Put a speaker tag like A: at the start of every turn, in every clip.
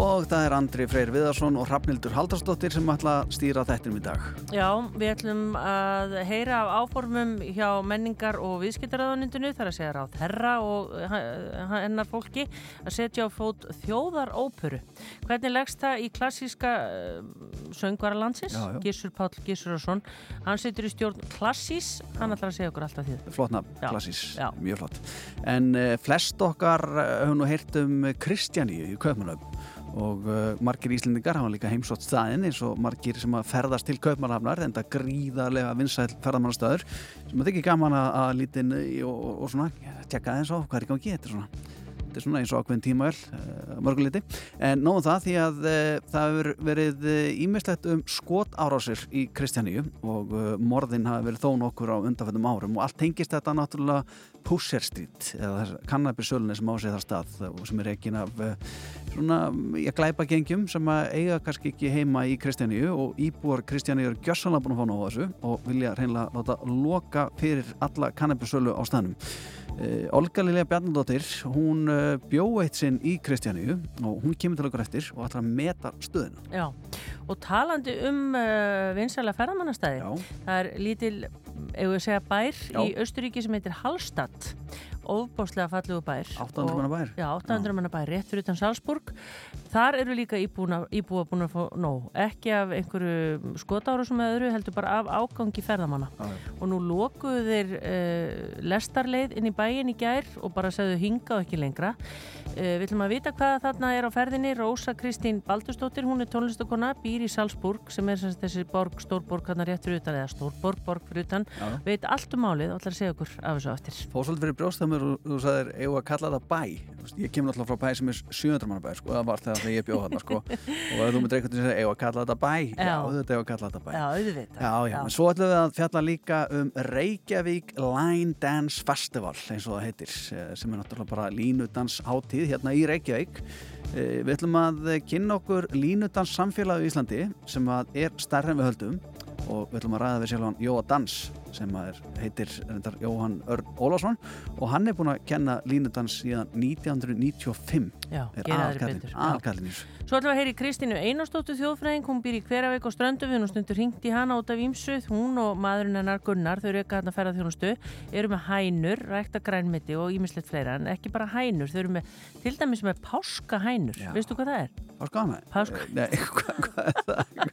A: Og það er Andri Freyr Viðarsson og Hrafnildur Haldarsdóttir sem ætla að stýra þettinum í dag.
B: Já, við ætlum að heyra af áformum hjá menningar og viðskiptaröðunindinu þar að segja ráð herra og hennar fólki að setja á fót þjóðaróperu. Hvernig leggst það í klassíska söngvara landsins? Gísur Páll Gísurarsson. Hann setur í stjórn klassís, hann ætlar að segja okkur alltaf því.
A: Flott nafn, klassís, mjög flott. En uh, flest okkar höfum nú heyrt um Kristjaníu í Kaupmannöfn og uh, margir íslendingar hafa líka heimsótt staðin eins og margir sem að ferðast til Kaupmannhafnar en það gríðarlega vinsæl ferðamannastöður sem að þykir gaman að lítin og, og, og svona tjekka eins og hvað er í gangi þetta svona, þetta er svona eins og ákveðin tímavel uh, mörguliti en nóðum það því að uh, það hefur verið ímislegt um skot árásir í Kristjaníu og morðin hafi verið þó nokkur á undanfættum árum og allt tengist þetta náttúrulega Pusher Street eða kannabisölunni sem á sig þar stað og sem er ekki af svona, ég glæpa gengjum sem eiga kannski ekki heima í Kristjaníu og íbúar Kristjaníu eru gjössanlega búin að fá ná þessu og vilja reynilega láta loka fyrir alla kannabisölu á staðnum. uh, Olga Lilja Bjarnadóttir hún uh, bjó eitt sinn í Kristjaníu og hún kemur til okkur eftir og ætlar að meta stöðina
B: Já, og talandi um uh, vinsæla ferðamannastæði það er lítil, ef við segja bær Já. í Östuríki sem heitir Hallstatt ofbáslega fallugu bær.
A: 800 manna bær.
B: Já, 800 manna bær, rétt fyrir utan Salzburg. Þar eru líka íbúa, íbúa búin að fá nóg, ekki af einhverju skotáru sem öðru, heldur bara af ágangi ferðamanna. Já, og nú lokuðu þeir uh, lestarleið inn í bæin í gær og bara segðu hinga og ekki lengra. Uh, við ætlum að vita hvað þarna er á ferðinni. Rósa Kristín Baldurstóttir, hún er tónlistakonna býr í Salzburg sem er þessi borg, stórborg hann er rétt fyrir utan, eða stórborg, borg fyrir utan. Veit allt um málið og ætlar að segja okkur af þessu aftur
A: Brjóstamur og þú sagðir, eigum að kalla það bæ? Ég kemur alltaf frá bæ sem er 700 manna bæ sko, það var þegar ég bjóð þarna sko. og þú einhvern veginn segja, eigum að kalla þetta bæ? Já, þetta eigum að kalla þetta bæ.
B: Já,
A: já, já, en svo ætlum við að fjalla líka um Reykjavík Line Dance Festival eins og það heitir, eh, sem er náttúrulega bara línudansháttíð hérna í Reykjavík. Eh, við ætlum að kynna okkur línudans samfélag í Íslandi sem er starra en við höldum og við ætlum að ræða við sjálf Jóa Dans sem er, heitir reyndar, Jóhann Örn Ólásson og hann er búin að kenna línudans síðan 1995
B: Já, geraður betur.
A: Alkallin
B: Svo ætlum við að heyri Kristínu Einarstóttu þjóðfræðing. Hún býr í Hveraveik og Ströndu við hún stundur ringt í hana út af Ímsuð hún og maðurinn hennar Gunnar, þau eru eitthvað að ferða þjónustu eru með hænur, rækta grænmiti og ímislegt fleira en ekki bara hænur. Þau eru með, til dæmis með páskahænur. Veistu hvað það er?
A: Páskahænur?
B: Páska...
A: Nei, hvað, hvað er það?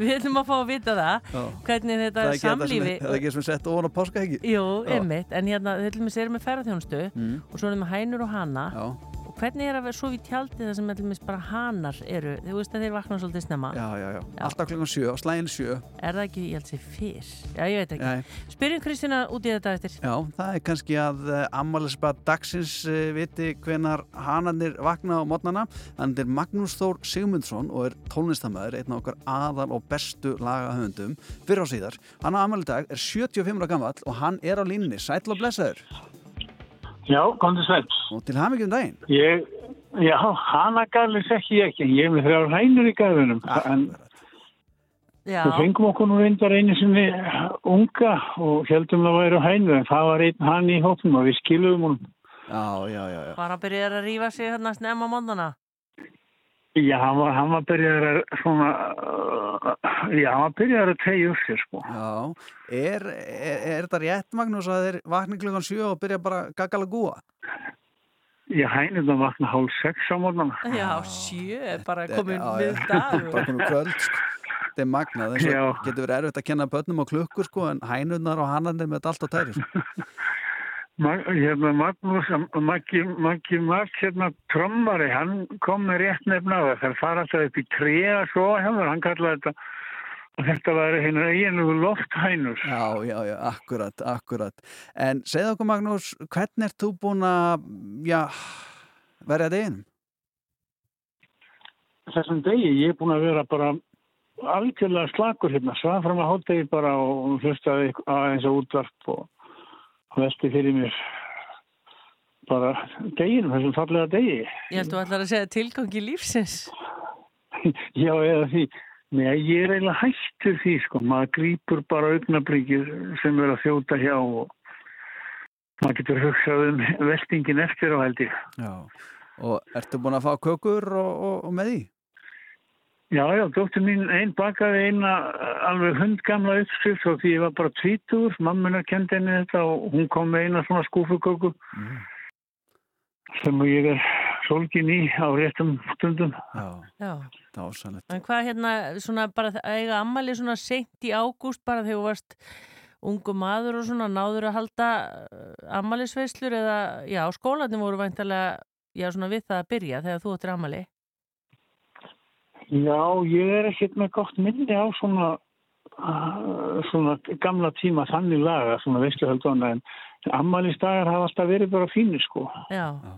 B: við ætlum að fá að vita það. Hvernig þetta samlífi
A: Ekki sem sett ofan á páskahæki
B: Jú, einmitt, en hérna ætlum að segja með ferðarþjónustu mm. og svo erum við hænur og hana. Já Hvernig er að vera svo við tjaldi það sem allmis bara hanar eru? Þú veist að þeir vakna svolítið snemma.
A: Já, já, já. Alltaf klukkan sjö, slægin sjö.
B: Er það ekki, ég held segja fyrr? Já, ég veit ekki. Nei. Spyrjum Kristina út í þetta eftir.
A: Já, það er kannski að uh, eh, ammaliðsbað dagsins uh, viti hvenar hanarnir vakna á mótnana. Þannig er Magnús Þór Sigmundsson og er tónlistamæður, einn af okkar aðal og bestu lagahöfundum fyrir á síðar. Hann á ammaliðdag er 75 ára gammal og hann er á línni. Sætla og blessaður.
C: Já, komðu sveits.
A: Og til hafmyggjum um daginn?
C: Ég, já, hana garlis ekki ekki, ég er með þrjár hænur í garðunum. Ah, en við fengum okkur nú reyndar einu sinni unga og heldum það að væri hænur, en það var einn hann í hóknum og við skilum hún.
A: Já, já, já. já.
B: Var að byrja að rífa sig hérna snemma móndana?
C: Já, hann var, hann var byrjar að svona, uh, já, hann var byrjar að tegja upp sér, sko.
A: Já, er, er, er þetta rétt, Magnús, að þeir vakna klukkan 7 og byrja bara gaggala gúa?
C: Já, hænir það vakna hálf 6 á morgun.
B: Já, 7 er bara komin við dag.
A: Bara komin kvöld, sko. Þetta er magnað, þess að getur verið erfitt að kenna börnum á klukkur, sko, en hænurnar og hannarnir með þetta allt á tæri, sko.
C: hérna Magnús Maggi Magg hérna trommari, hann kom með rétt nefn á það, það fara alltaf upp í trea svo hefur, hann kallaði þetta og þetta var hérna einu lofthænur.
A: Já, já, já, akkurat, akkurat. En segð okkur Magnús, hvernig ert þú búin að já, verða þetta einum?
C: Þessum degi, ég er búin að vera bara algjörlega slakur hérna, svað fram að hóta ég bara og hlustaði aðeins á útvarp og velti fyrir mér bara deginum, þessum fallega degi.
B: Ég held að þú ætlar að segja tilgangi lífsins.
C: Já, eða því. Nei, ég er eiginlega hættur því, sko. Maður grýpur bara augnabrikið sem verður að þjóta hjá og maður getur hugsað um veltingin eftir á held ég.
A: Já, og ertu búin að fá kökur og, og, og með því?
C: Já, já, dóttur mín einn bakaði eina alveg hundgamla uppskrift og því ég var bara tvítur, mammuna kendi henni þetta og hún kom með eina svona skúfuköku mm. sem ég er solgin í á réttum stundum.
A: Já, já. það var sannleitt.
B: En hvað hérna, svona bara eiga ammali svona sent í ágúst bara þegar þú varst ungu maður og svona náður að halda uh, ammalisveislur eða, já, skólanum voru væntalega, já, svona við það að byrja þegar þú ættir ammali?
C: Já, ég er ekkert með gott minni á svona, svona gamla tíma þannig laga, svona veistluhaldona en ammaliðsdagar hafa alltaf verið bara fínir sko.
B: Já.
A: Já,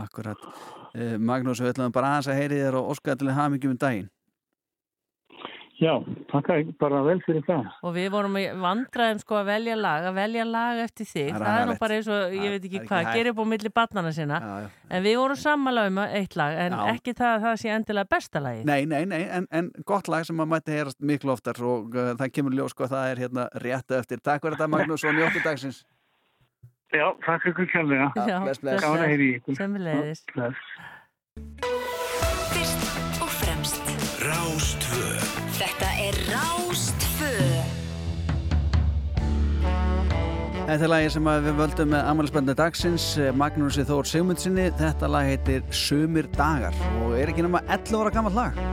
A: akkurat. Eh, Magnús, við ætlum bara aðeins að heyri þér og óskæðilega hafa mikið um daginn.
C: Já, takk bara vel fyrir það.
B: Og við vorum vandraðum sko að velja lag, að velja lag eftir þig. Það, það er nú bara eins og, ég veit ekki hvað, gerir upp á milli barnana sinna. Já, já. En við vorum samanlega um eitt lag, en já. ekki það að það sé endilega besta lagi.
A: Nei, nei, nei, en, en gott lag sem maður mætti heyrast miklu oftar og uh, það kemur ljós sko að það er hérna réttu eftir. Takk fyrir þetta Magnús og njóttu dagsins.
C: Já, takk fyrir kjærlega.
B: Já, bless, bless.
C: Gána heyri í ykkur.
D: Þetta er
A: lagi sem við völdum með amalisböndu dagsins Magnúsi Þór Sigmundsinni Þetta lag heitir Sumir dagar og er ekki nema 11 ára gammal lag.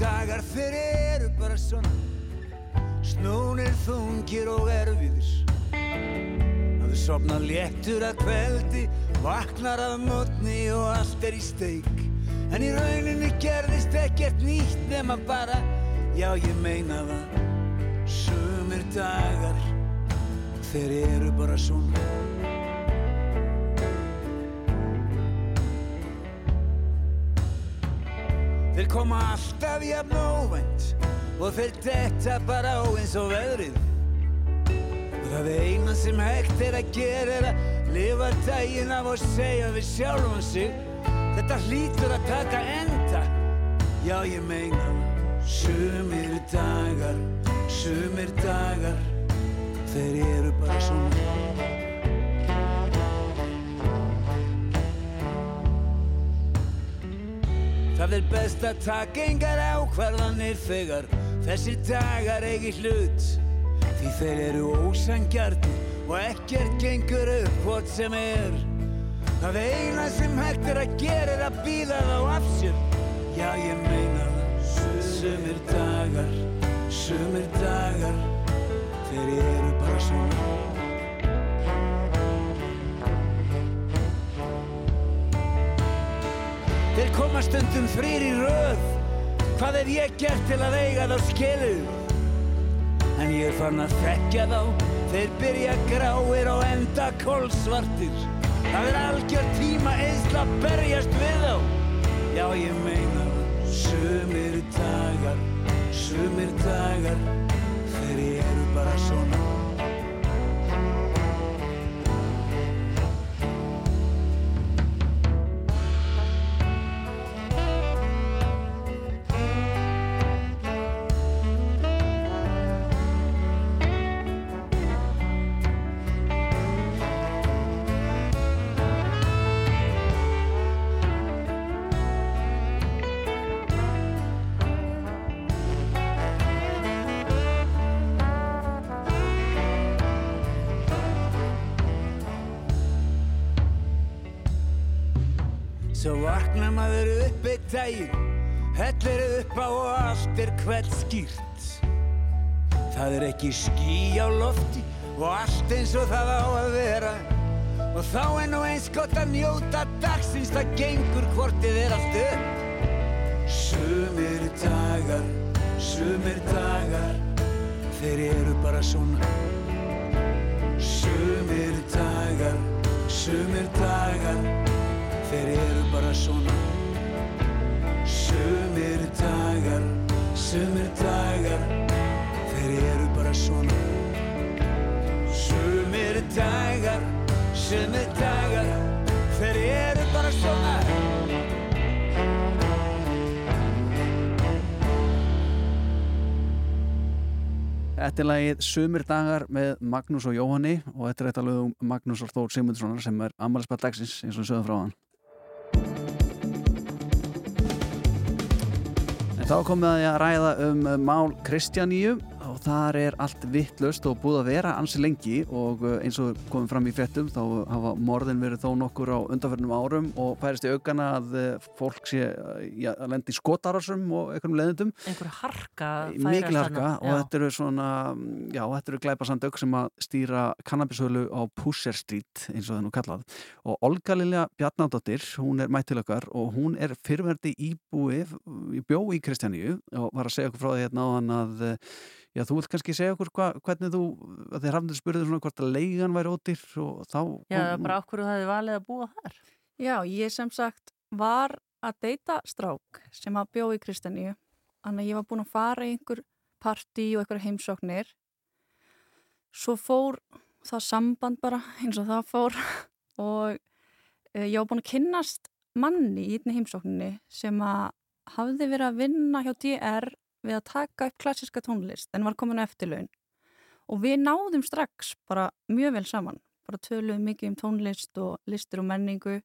E: Dagar þeir svona Snúnir þungir og erfiðir. Það er sopnað léttur að kveldi Vaknar af mótni og allt er í steik. En í rauninni gerðist ekkert nýtt nema bara Já ég meina það. Sumir dagar Þeir eru bara svona. Þeir koma alltaf jafn óvænt og þeir detta bara á eins og veðrið. Og það eina sem hægt er að gera er að lifa daginn af og segja við sjálfum sig Þetta hlýtur að taka enda. Já ég meina sumir dagar, sumir dagar, þeir eru bara svona. Það er best að taka engar ákvarðanir þegar þessir dagar eigi hlut Því þeir eru ósangjarnir og ekkert gengur upp hvort sem er. Það eina sem hægt er að gera er að býða þá af sér. Já ég meina það. Sumir dagar, sumir dagar Þeir eru bara svona. Þeir koma stundum frýr í röð Hvað er ég gert til að eiga þá skilu? En ég er fann að þekkja þá. Þeir byrja gráir og enda kólsvartir Það er algjör tíma eðsla að berjast við þá. Já ég meina Sumir dagar, sumir dagar Þeir eru bara svona daginn Hellir upp á og allt er hvert skýrt. Það er ekki ský á lofti og allt eins og það á að vera. Og þá er nú eins gott að njóta dagsins það gengur hvortið er allt upp. Sumir dagar, sumir dagar, þeir eru bara svona. Sumir dagar, sumir dagar, þeir eru bara svona. Sumir dagar, sumir dagar, þeir eru bara
F: svona. Sumir dagar, sumir dagar. Þeir eru bara svona.
A: Þetta er lagið Sumir dagar með Magnús og Jóhanni og þetta er þetta lögum Magnús og Þór Simundssonar sem er ammaliðspart dagsins eins og sögum frá hann. Þá að ég að ræða um mál Kristjaníu þar er allt vittlust og búið að vera ansi lengi. Og eh, eins og komum fram í frettum þá hafa morðin verið þó nokkur á undanförnum árum og færist í augana að eh, fólk sé ja, að lendi skotararsum og einhvernum leðendum.
B: Einhver harka
A: Mikil harka. Og þetta eru svona, já þetta eru glæpasand aug sem að stýra kannabishölu á Pusher Street eins og það nú kallað. Og Olga Lilja Bjarnadóttir, hún er mættilökar og hún er fyrverdi íbúi í bjó í Kristjaníu og var að segja okkur frá því hérna á hann að Já, þú vilt kannski segja okkur hva, hvernig þú, að þið hafnir spurðið svona hvort að leigan væri ódýr og þá...
B: Já, bara okkur þú hefði valið að búa þar.
G: Já, ég sem sagt var að deyta strák sem að bjó í Kristaníu. Þannig að ég var búin að fara í einhver partí og einhver heimsóknir. Svo fór það samband bara eins og það fór og e, ég var búin að kynnast manni í einni heimsókninni sem að hafði verið að vinna hjá DR við að taka upp klassiska tónlist en var komin á eftirlaun. Og við náðum strax bara mjög vel saman bara töluðum mikið um tónlist og listur og menningu.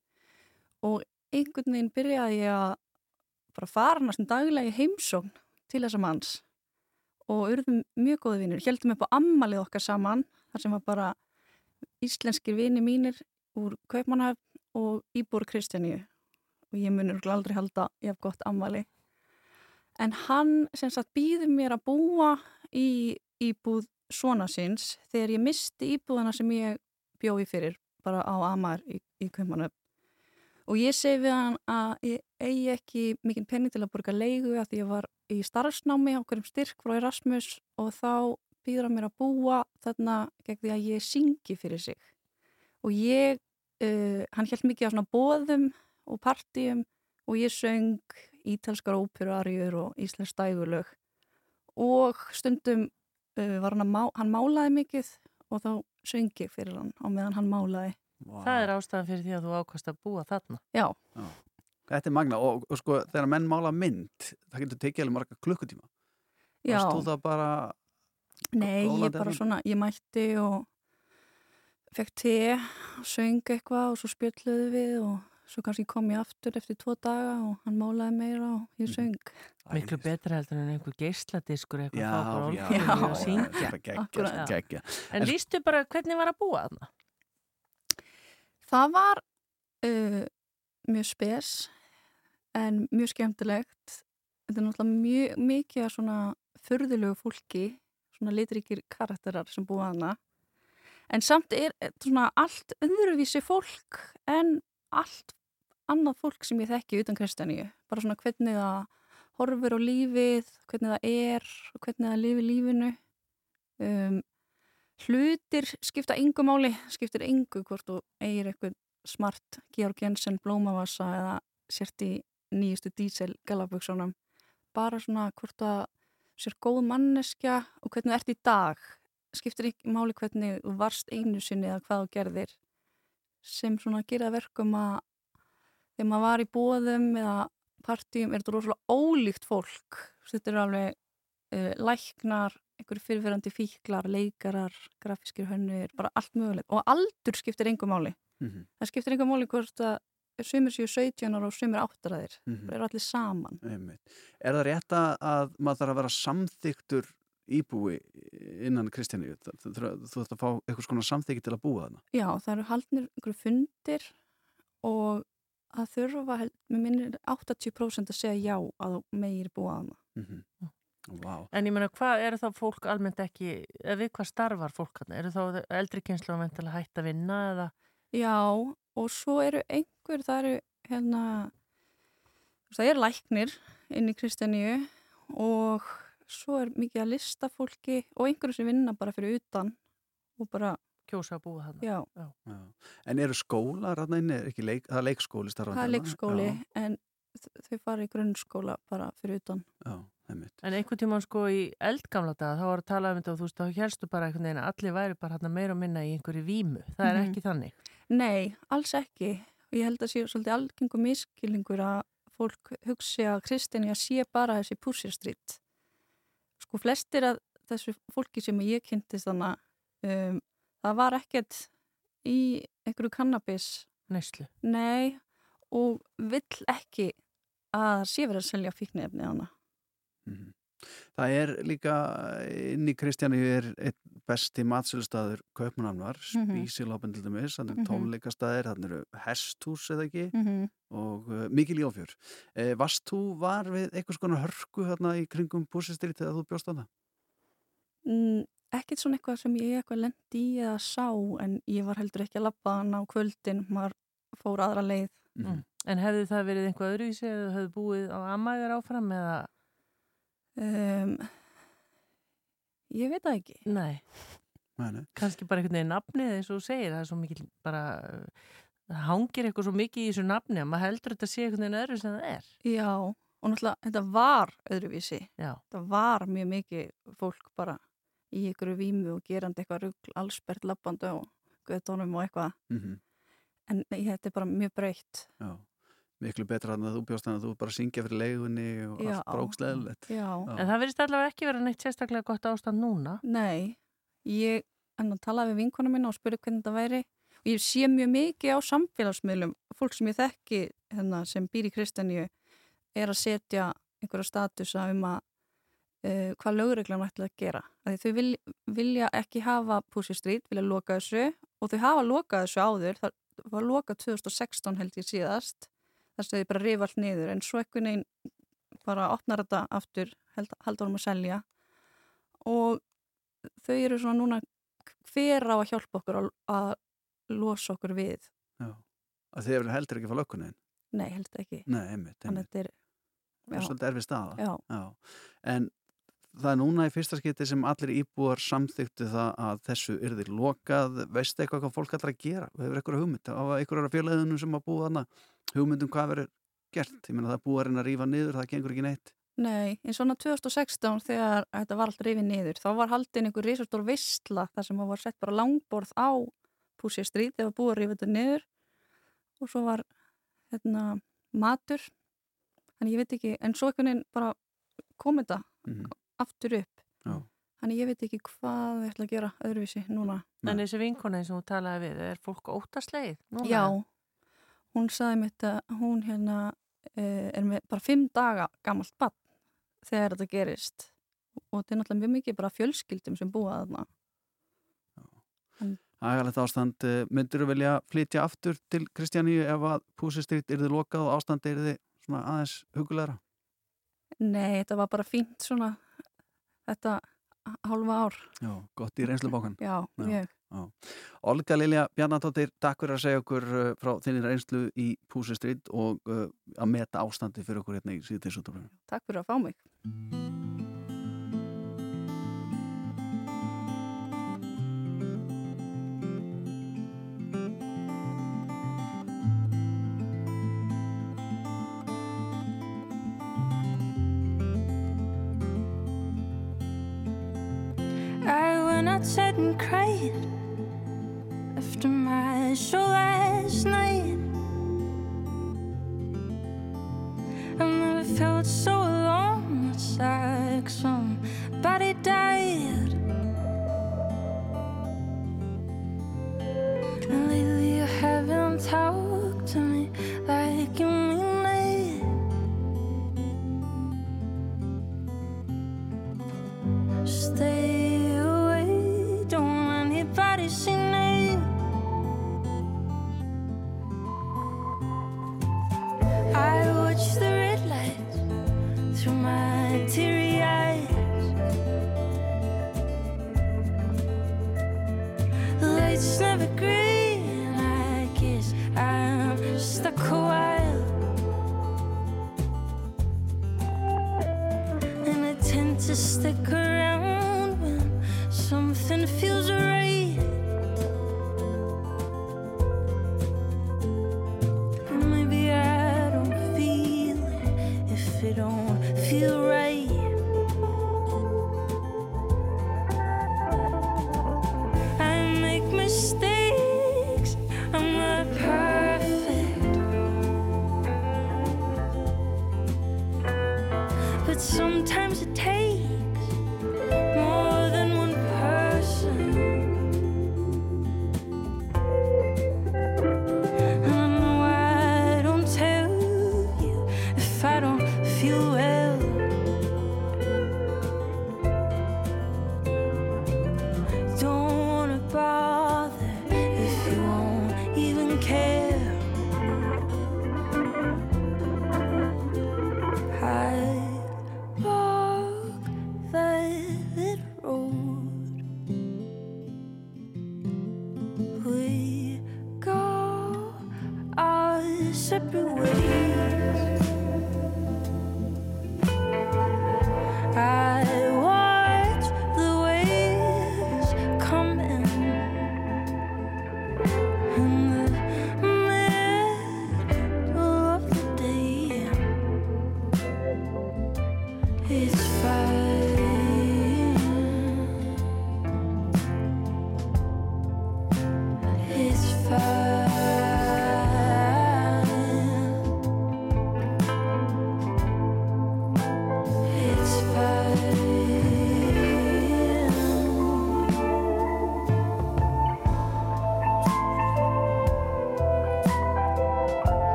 G: Og einhvern veginn byrjaði ég að bara fara næstum daglega í heimsókn til þessa manns. Og urðum mjög góði vinnir, heldum upp á ammalið okkar saman þar sem var bara íslenskir vini mínir úr Kaupmannhafn og Íbúr Kristjaníu og ég munur aldrei halda ég haf gott ammali en hann sem sagt býður mér að búa í íbúð svona sinns þegar ég misti íbúðana sem ég bjóði fyrir bara á Amar í, í Kaupanöf og ég segi við hann að ég eigi ekki mikinn penning til að borga leigu að því ég var í starfsnámi á hverjum styrk frá Erasmus og þá býður hann mér að búa þarna gegn því að ég syngi fyrir sig. Og ég, uh, hann held mikið á svona bóðum og partíum og ég söng ítalskar óperuarjur og íslensk stægulög og stundum uh, var hann að má, hann málaði mikið og þá söngi fyrir hann á meðan hann málaði.
B: Wow. Það er ástæðan fyrir því að þú ákast að búa þarna.
G: Já.
A: Já. Þetta er magna og, og sko þegar menn mála mynd það getur tekið alveg marga klukkutíma.
G: Já.
A: Það stóð það bara...
G: Nei, ég bara svona, ég mætti og fekk te, söng eitthvað og svo spjöldluði við og svo kannski kom ég aftur eftir tvo daga og hann málaði meira og ég mhm. söng.
B: Miklu betra heldur en einhver geysladiskur eitthvað
A: já,
B: já, já, og syngja. En lístu bara hvernig var að búa þarna?
G: Það var uh, mjög spes en mjög skemmtilegt. Þetta er náttúrulega mjög mikið svona förðulegu fólki svona litríkir karakterar sem búa þarna. En samt er svona allt öðruvísi fólk en allt annað fólk sem ég þekki utan Kristjaníu bara svona hvernig það horfur á lífið, hvernig það er hvernig það lifi lífinu. Um, hlutir skipta yngu máli, skiptir yngu hvort þú eigir eitthvað smart Georg Jensen blómavassa eða sért í nýjustu dísel galaböksunum bara svona hvort það sér góð manneskja og hvernig þú ert í dag skiptir ekki máli hvernig þú varst einu sinni eða hvað þú gerðir sem svona gera verkum að þegar maður var í bóðum eða partjum er þetta rosalega ólíkt fólk þetta eru alveg uh, læknar, einhverju fyrirverandi fíklar leikarar, grafískir hönnur bara allt mögulegt og aldur skiptir engum máli mm -hmm. það skiptir engum máli hvort að sumir séu 17 ára og sumir áttaraðir mm -hmm. það eru allir saman
A: Einmitt. Er það rétt að maður þarf að vera samþyktur íbúi innan Kristjáni þú þarf að fá eitthvað svona samþykki til að búa þarna
G: Já, það eru haldnir einhverju fundir og að þurfa, með minnir 80% að segja já að meir búa hana mm -hmm.
B: wow. En ég menna, hvað eru þá fólk almennt ekki, eða við hvað starfar fólk hann? Eru þá eldri kynslu að venda að hætta að vinna eða?
G: Já, og svo eru einhver, það eru hérna það eru læknir inn í Kristjaníu og svo er mikið að lista fólki og einhverju sem vinna bara fyrir utan og bara
B: kjósa að búa þarna.
G: Já. Já.
A: Já. En eru skólar þarna inn, er ekki leik, það er leikskóli starfandi?
G: Það er leikskóli, en þau fara í grunnskóla bara fyrir utan.
A: Já.
B: En einhvern tíma sko í eldgamla daga þá var að tala um þetta og þú veist þá helstu bara einhvern veginn að allir væri bara hérna meira og minna í einhverju vímu. Það er mm -hmm. ekki þannig.
G: Nei, alls ekki. Og ég held að sé svolítið algengum miskilningur að fólk hugsi að Kristjani að sé bara þessi púsirstrít. Sko flestir að þessu fólki sem ég kynntist þannig um, það var ekkert í einhverju kannabis.
B: Næslu.
G: Nei og vill ekki að sé verið að selja fíknefni hana.
A: Mm. Það er líka inn í Kristjáni er eitt besti matsölustæður Kaupmannafnar, mhm. Spísilópen til dæmis, þannig mhm. tónleikastæðir, þannig eru hesthús eða ekki mm -hmm. og uh, mikil í áfjör. Eh, Vast þú var við einhvers konar hörku hérna í kringum búsistrít eða þú bjóst á það?
G: Mm, ekkert svona eitthvað sem ég eitthvað lendi í eða sá en ég var heldur ekki að lappa hann á kvöldin, maður fór aðra leið.
B: Mm -hmm. En hefði það verið einhvað öðruvísi eða hefði búið á ammæður áfram eða?
G: Um, ég veit það ekki.
B: Nei. Nei. Kanski bara einhvern veginn nafnið eins og þú segir, það er svo mikið bara, það hangir eitthvað svo mikið í þessu nafni að maður heldur þetta að sé einhvern veginn öðru sem það er.
G: Já, og náttúrulega þetta var öðruvísi. Já. Þetta var mjög mikið fólk bara í einhverju vímu og gerandi eitthvað ruggl, allsbært lappandi og göðtónum og eitthvað. Mm -hmm. En þetta er bara mjög breytt.
A: Já miklu betra en að þú bjóst en að þú bara syngja fyrir leigunni og já, allt bróksleðilegt
B: En það verðist allavega ekki verið neitt sérstaklega gott ástand núna.
G: Nei, ég talaði við vinkona minna og spurði hvernig þetta væri. Og ég sé mjög mikið á samfélagsmiðlum fólk sem ég þekki hérna, sem býr í Kristaníu er að setja einhverja statusa um að uh, hvað lögreglan ætla að gera. Að þau vil, vilja ekki hafa Pussy Street, vilja loka þessu. Og þau hafa lokað þessu áður það var lokað 2016 held ég síðast að þið bara rifa allt niður. En svo ekkun einn bara opnar þetta aftur haldur um að selja. Og þau eru svona núna hver á að hjálpa okkur að, losa okkur við?
A: Já, að þið heldur ekki að fá lökkunin?
G: Nei, heldur ekki.
A: Nei, einmitt, einmitt.
G: Þannig að þetta er
A: er svolítið erfið staða.
G: Já.
A: Já. En það er núna í fyrsta skipti sem allir íbúar samþyktu það að þessu yrðir lokað, veistu eitthvað hvað fólk ætlar að gera? Og hefur eitthvað hugmynd? Á einhverjara fjölaðunum sem að búa þarna hugmyndum hvað verður gert, ég menna það búið að reyna að rífa niður, það gengur ekki neitt.
G: Nei, eins og 2016 þegar þetta var allt rifið niður, þá var haldin einhver risastór vistla þar sem var sett bara langborð á Púsja strít þegar búið að rífa þetta niður og svo var hérna, matur. Þannig ég veit ekki, en svo einhvern veginn bara kom þetta mm -hmm aftur upp. Já. þannig ég veit ekki hvað við ætlum að gera öðruvísi núna.
B: En þessi vinkona sem þú talaði við, er fólk óttasleið? Núna?
G: Já, hún sagði mér að hún hérna uh, er með bara fimm daga gammalt bann þegar þetta gerist og þetta er náttúrulega mjög mikið bara fjölskyldum sem búa þarna
A: Ægarlegt ástand, eh, myndur þú velja flytja aftur til Kristjáníu ef að púsistrýtt er þið lokað og ástandi er þið aðeins hugulegra?
G: Nei, þetta var bara fínt svona þetta hálfa ár.
A: Já, gott í reynslubókan.
G: Já, mjög.
A: Olga Lilja Bjarnatóttir, takk fyrir að segja okkur uh, frá þinni reynslu í Púsistrít og uh, að meta ástandi fyrir okkur hérna í síðan
G: Takk fyrir að fá mig. And cried after my show last night. I've never felt so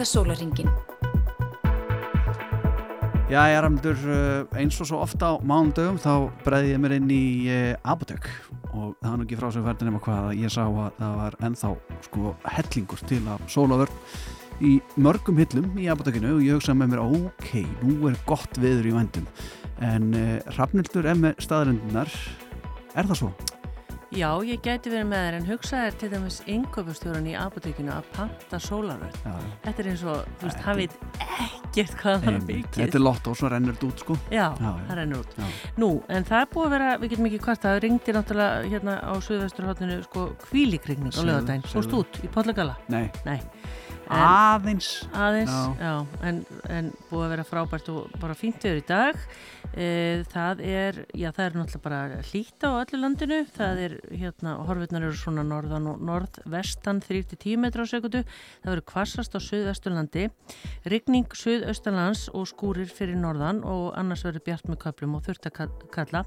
H: næsta sólaringin.
A: Já, ég er amdur eh, eins og svo ofta á mánundögum þá breiði ég mér inn í eh, Abotök og það var nú ekki frá sem færði nema hvað að ég sá að það var ennþá sko hellingur til að sólaverð í mörgum hillum í Abotökinu og ég hugsaði með mér ok, nú er gott viður í vendum en eh, Rafnildur er með staðarindunar er það svo?
B: Já, ég gæti verið með þér en hugsaði til dæmis yngöfustjóran í apotekinu að panta sólarverð. Þetta er eins og, þú veist, hann veit ekkert hvað það er byggið.
A: Þetta er lott og svo rennur þetta út, sko.
B: Já, já það rennur út. Já. Nú, en það er búið að vera, við getum ekki hvart, það ringdi náttúrulega hérna á Suðvesturhóttinu, sko, kvílikrigning á lögadaginn. Fórst út í Podlegala?
A: Nei.
B: Nei.
A: Aðeins.
B: Aðeins, já, en, en búið að vera frábært og bara fínt yfir í dag. E, það er, já það er náttúrulega bara hlýta á öllu landinu. Það er, hérna, horfurnar eru svona norðan og norðvestan 3-10 metra á sekundu, það verður kvassast á söðvesturlandi, rigning söðaustalands og skúrir fyrir norðan og annars verður bjart með köplum og þurft að kalla.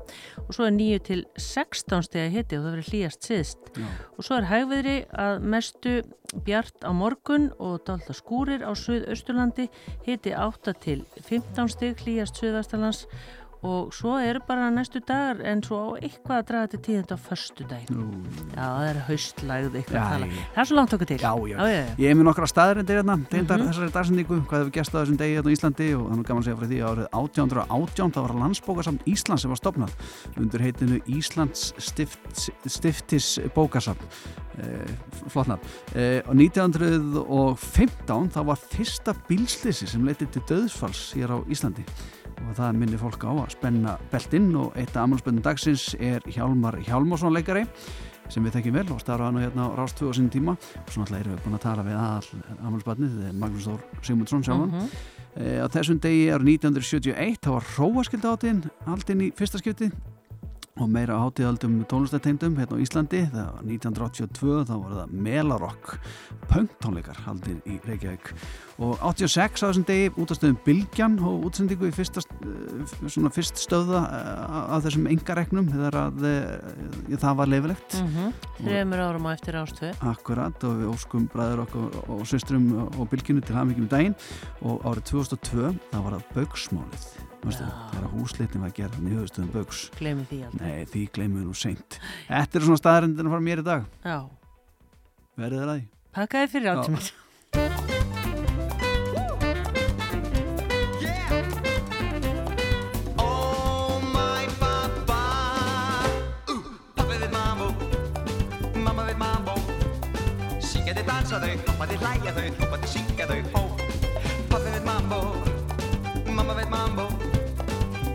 B: Og svo er 9-16 steg að hitti og það verður hlýjast síðst já. og svo er hægviðri að mestu bjart á morgun og dálta skúrir á Suðausturlandi. Hiti 8 til 15 stygg hlýjast Suðastalands og svo eru bara næstu dagar en svo eitthvað að draga til tíðand á förstu dag já það er haustlægð eitthvað já, að tala, ég... það er svo langt okkur til.
A: Já, já. Já, ég hef með nokkra staðarindir hérna mm -hmm. þessari dagsendingu, hvað hefur gæst á þessum degi hérna í Íslandi og þannig gaman að segja frá því árið 1818 það var landsbókarsamt Íslands sem var stopnað undir heitinu Íslands stift, stiftis bókarsamt eh, flottnar eh, og 1915 það var fyrsta bílslisi sem leiti til döðsfalls hér á Íslandi og það minnir fólk á að spenna beltinn og eitt af amalspöndum dagsins er Hjálmar Hjálmarsson leikari sem við tekjum vel og starfa hann hérna á Rástfjö á sín tíma. Og svo náttúrulega erum við búin að tala við all amalspöndið, Magnús Þór Sigmundsson sjálfan. Mm -hmm. e, á þessum degi árið 1971 þá var Róaskild átíðin aldinn í fyrsta skipti. Og meira átíðaldum tónlistateimdum hérna á Íslandi það var 1982 þá var það Melarokk punktónleikar haldir í Reykjavík og 86 á þessum degi útastöðum Bilgjan og útsendingu í fyrsta, eh, svona fyrst stöða eh, af þessum engareknum þegar að ja, eh, það var leifilegt
I: mm -hmm. Þreymur árum á eftir ástöð
A: Akkurat og við óskum bræður okkur og, og söstrum og Bilgjunu til hafmyggjum í daginn. Og árið 2002 það var það Bögsmálið þegar húsleitin var að gera nýðustöðum bögs
I: gleymið því
A: aldrei. Nei, því gleymið við nú seint. Þetta er svona staðarindin að fara mér í dag.
I: Já.
A: Verðið það að því.
I: Pakkaði fyrir áttum þau, hoppa þau, hlæja þau, hoppa þau, syngja þau, hó Pappi veit mambo, mamma veit mambo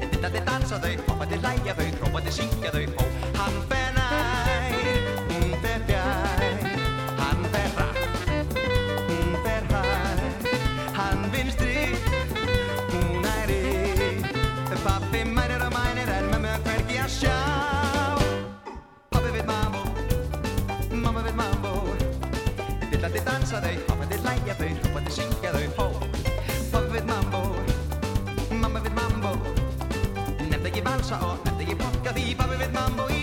I: Dittandi dansa þau, hoppandi hlæja þau, trópandi syngja þau Ó, hann fer dansa þau, hoppandi hlæja þau, trópandi syngja þau Ó, pappi veit mambo. Mamma við mambo. Nefnd ekki valsa og nefnd ekki polka því Pappi við mambo. í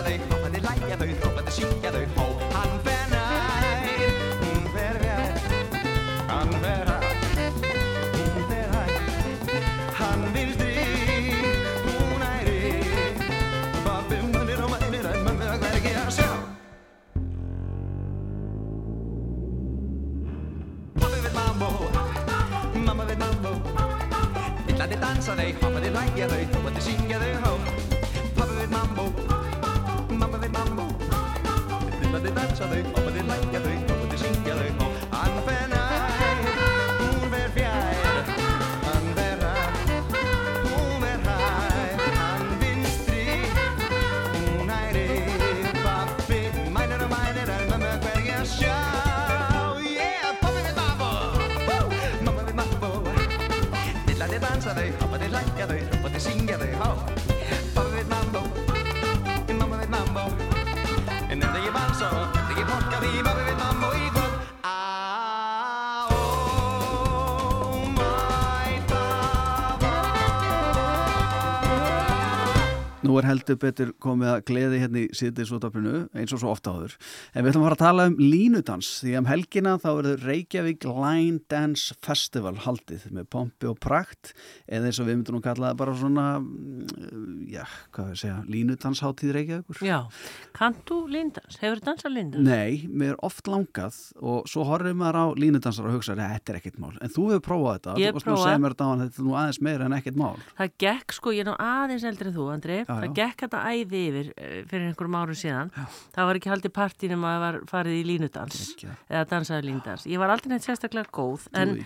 A: Nú heldur betur komið að gleði hérna í síðdeisútaflinu eins og svo ofta áður. En við ætlum að fara að tala um línudans því að um helgina þá verður Reykjavík Line Dance Festival haldið með pompi og prakt eða eins og við myndum nú kallaða bara svona, já, hvað við segja, línudansháttíð Reykjavíkur.
I: Já, kantu línudans? Hefur þú dansað línudans?
A: Nei, mér er oft langað og svo horfum maður á línudansar og hugsa, þetta er ekkert mál. En þú hefur prófað þetta.
I: Ég prófað.
A: Þetta er nú aðeins meira en ekkert mál.
I: Það gekk sko, ég er nú aðeins eldri en þú, Andri já, það gekk þetta æði yfir fyrir einhverjum árum síðan já. það var ekki haldið partínum að það var farið í línudans Ekja. eða dansaði línudans. Ég var aldrei neitt sérstaklega góð en,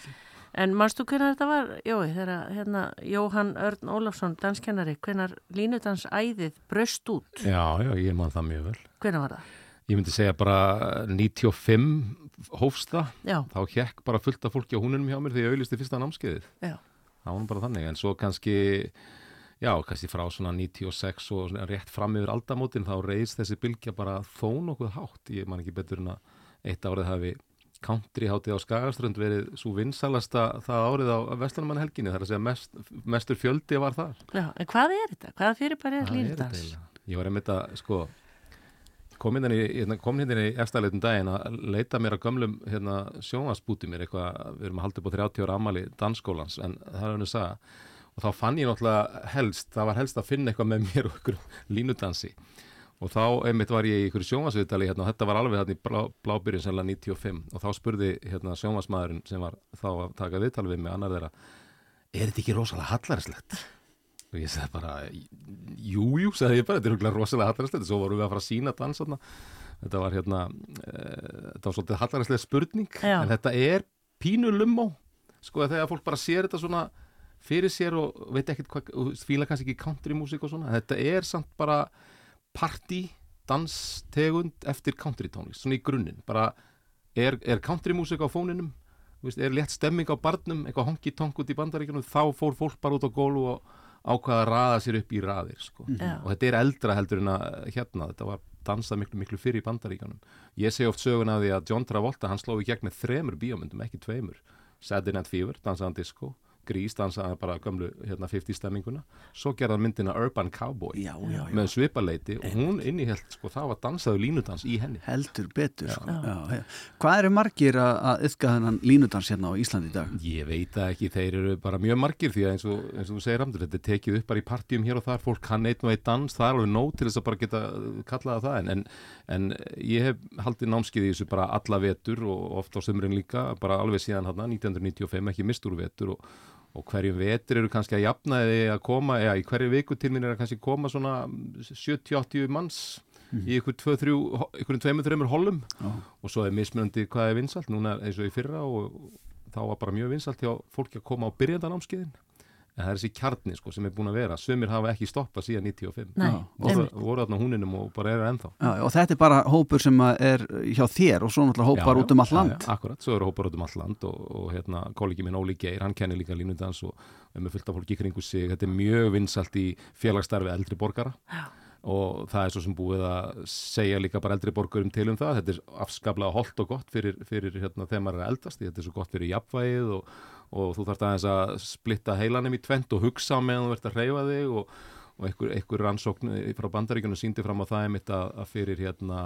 I: en mannstu hvernig þetta var? Jói, þegar hérna, Jóhann Örn Ólafsson danskennari, hvernig línudans æðið bröst út?
J: Já, já, ég man það mjög vel.
I: Hvernig var það?
J: Ég myndi segja bara 95 hófsta þá hjekk bara fullt af fólki á húnunum hjá mér þegar ég auðlisti fyrsta námskeiðið.
I: Já.
J: Það var bara þannig, en svo kannski Já, kannski frá svona 96 og rétt fram yfir aldamótin þá reyðs þessi bylgja bara þó nokkuð hátt. Ég man ekki betur en að eitt árið hafi countryhátið á Skagaströnd verið svo vinsalasta það árið á Vestlunumann-helginni. Það er að segja mest, mestur fjöldi var þar.
B: Já, en hvað er þetta? Hvað fyrir bara er línudans?
J: Ég var einmitt að, sko, kom hérna í, hérna, hérna í eftirleitum daginn að leita mér að gömlum hérna, sjónvarsbúti mér eitthvað, við erum að halda upp á 30 ára amali dansskólans, en það er hann að sagja og þá fann ég náttúrulega helst, það var helst að finna eitthvað með mér og ykkur línudansi og þá einmitt var ég í ykkur sjónvarsviðtali hérna, og þetta var alveg hérna í blá, blábyrjun senlega 95 og þá spurði hérna sjónvarsmaðurinn sem var þá að taka viðtali við mig annar þeirra, er þetta ekki rosalega hallarslegt? og ég sagði bara jújú, jú, sagði ég bara, þetta er rosalega hallarslegt og svo vorum við að fara að sína dans hérna. þetta var hérna e, þetta var svolítið hallarslega spurning Já. en þetta er pínu lummo sko þegar fólk bara sér þetta svona fyrir sér og veit ekkert hvað, og fíla kannski ekki countrymúsík og svona, þetta er samt bara party, danstegund eftir country tónlist, svona í grunninn. Bara er, er countrymúsík á fóninum, veist, er létt stemming á barnum, eitthvað honky-tonk út í bandaríkjunum þá fór fólk bara út á gólu og ákvaða að raða sér upp í raðir sko. mm. og þetta er eldra heldur en að hérna, þetta var dansað miklu miklu fyrir í bandaríkjunum. Ég segi oft sögun af því að John Travolta hann sló í gegn með þremur bíómyndum, ekki tveimur. Saturday Night Fever, dansaðan disco Grís dansaði bara gömlu hérna, 50 stemminguna svo gerða myndina Urban Cowboy
A: já, já, já.
J: með svipaleiti og hún innihelt sko, það var dansaðu línudans í henni
A: heldur betur sko. hvað eru margir að yfka þennan línudans hérna á Íslandi í dag?
J: Ég veit ekki, þeir eru bara mjög margir því að eins og, eins og þú segir Ramdur, þetta er tekið upp bara í partjum hér og þar, fólk kann eitt og eitt dans það er alveg nóg til þess að bara geta kallaða það en, en ég hef haldið námskið í þessu bara alla vetur og ofta á sömurinn líka, bara alveg síðan hérna 1995, ekki mistur vetur og og hverjum vetur eru kannski að jafna eða að koma, eða í hverju viku til mín er að kannski koma svona 70-80 manns mm. í ykkur 2-3 holum oh. og svo er mismunandi hvað er vinsalt, núna eins og í fyrra og þá var bara mjög vinsalt hjá fólki að koma á byrjandanámskiðin en það er þessi kjarni sko, sem er búin að vera. Sömur hafa ekki stoppað síðan 95 Nei, voru, voru þarna húninum og bara eru ennþá.
A: Já, og þetta er bara hópur sem er hjá þér og svo náttúrulega hópar já, út um all land.
J: já, akkurat, svo eru hópar út um all land og, og hérna, kollegi minn Óli Geir, hann kennir líka línundans og við með fullt af fólki kringu sig. Þetta er mjög vinsalt í félagsstarfi eldri borgara. Og það er svo sem búið að segja líka bara eldri borgurum til um það. Þetta er afskaplega holdt og gott fyrir, fyrir hérna, þegar maður og þú þarfst aðeins að splitta heilanum í tvent og hugsa meðan þú ert að hreyfa þig og, og einhver, einhver rannsókn frá bandaríkunum síndi fram á það að, að fyrir hérna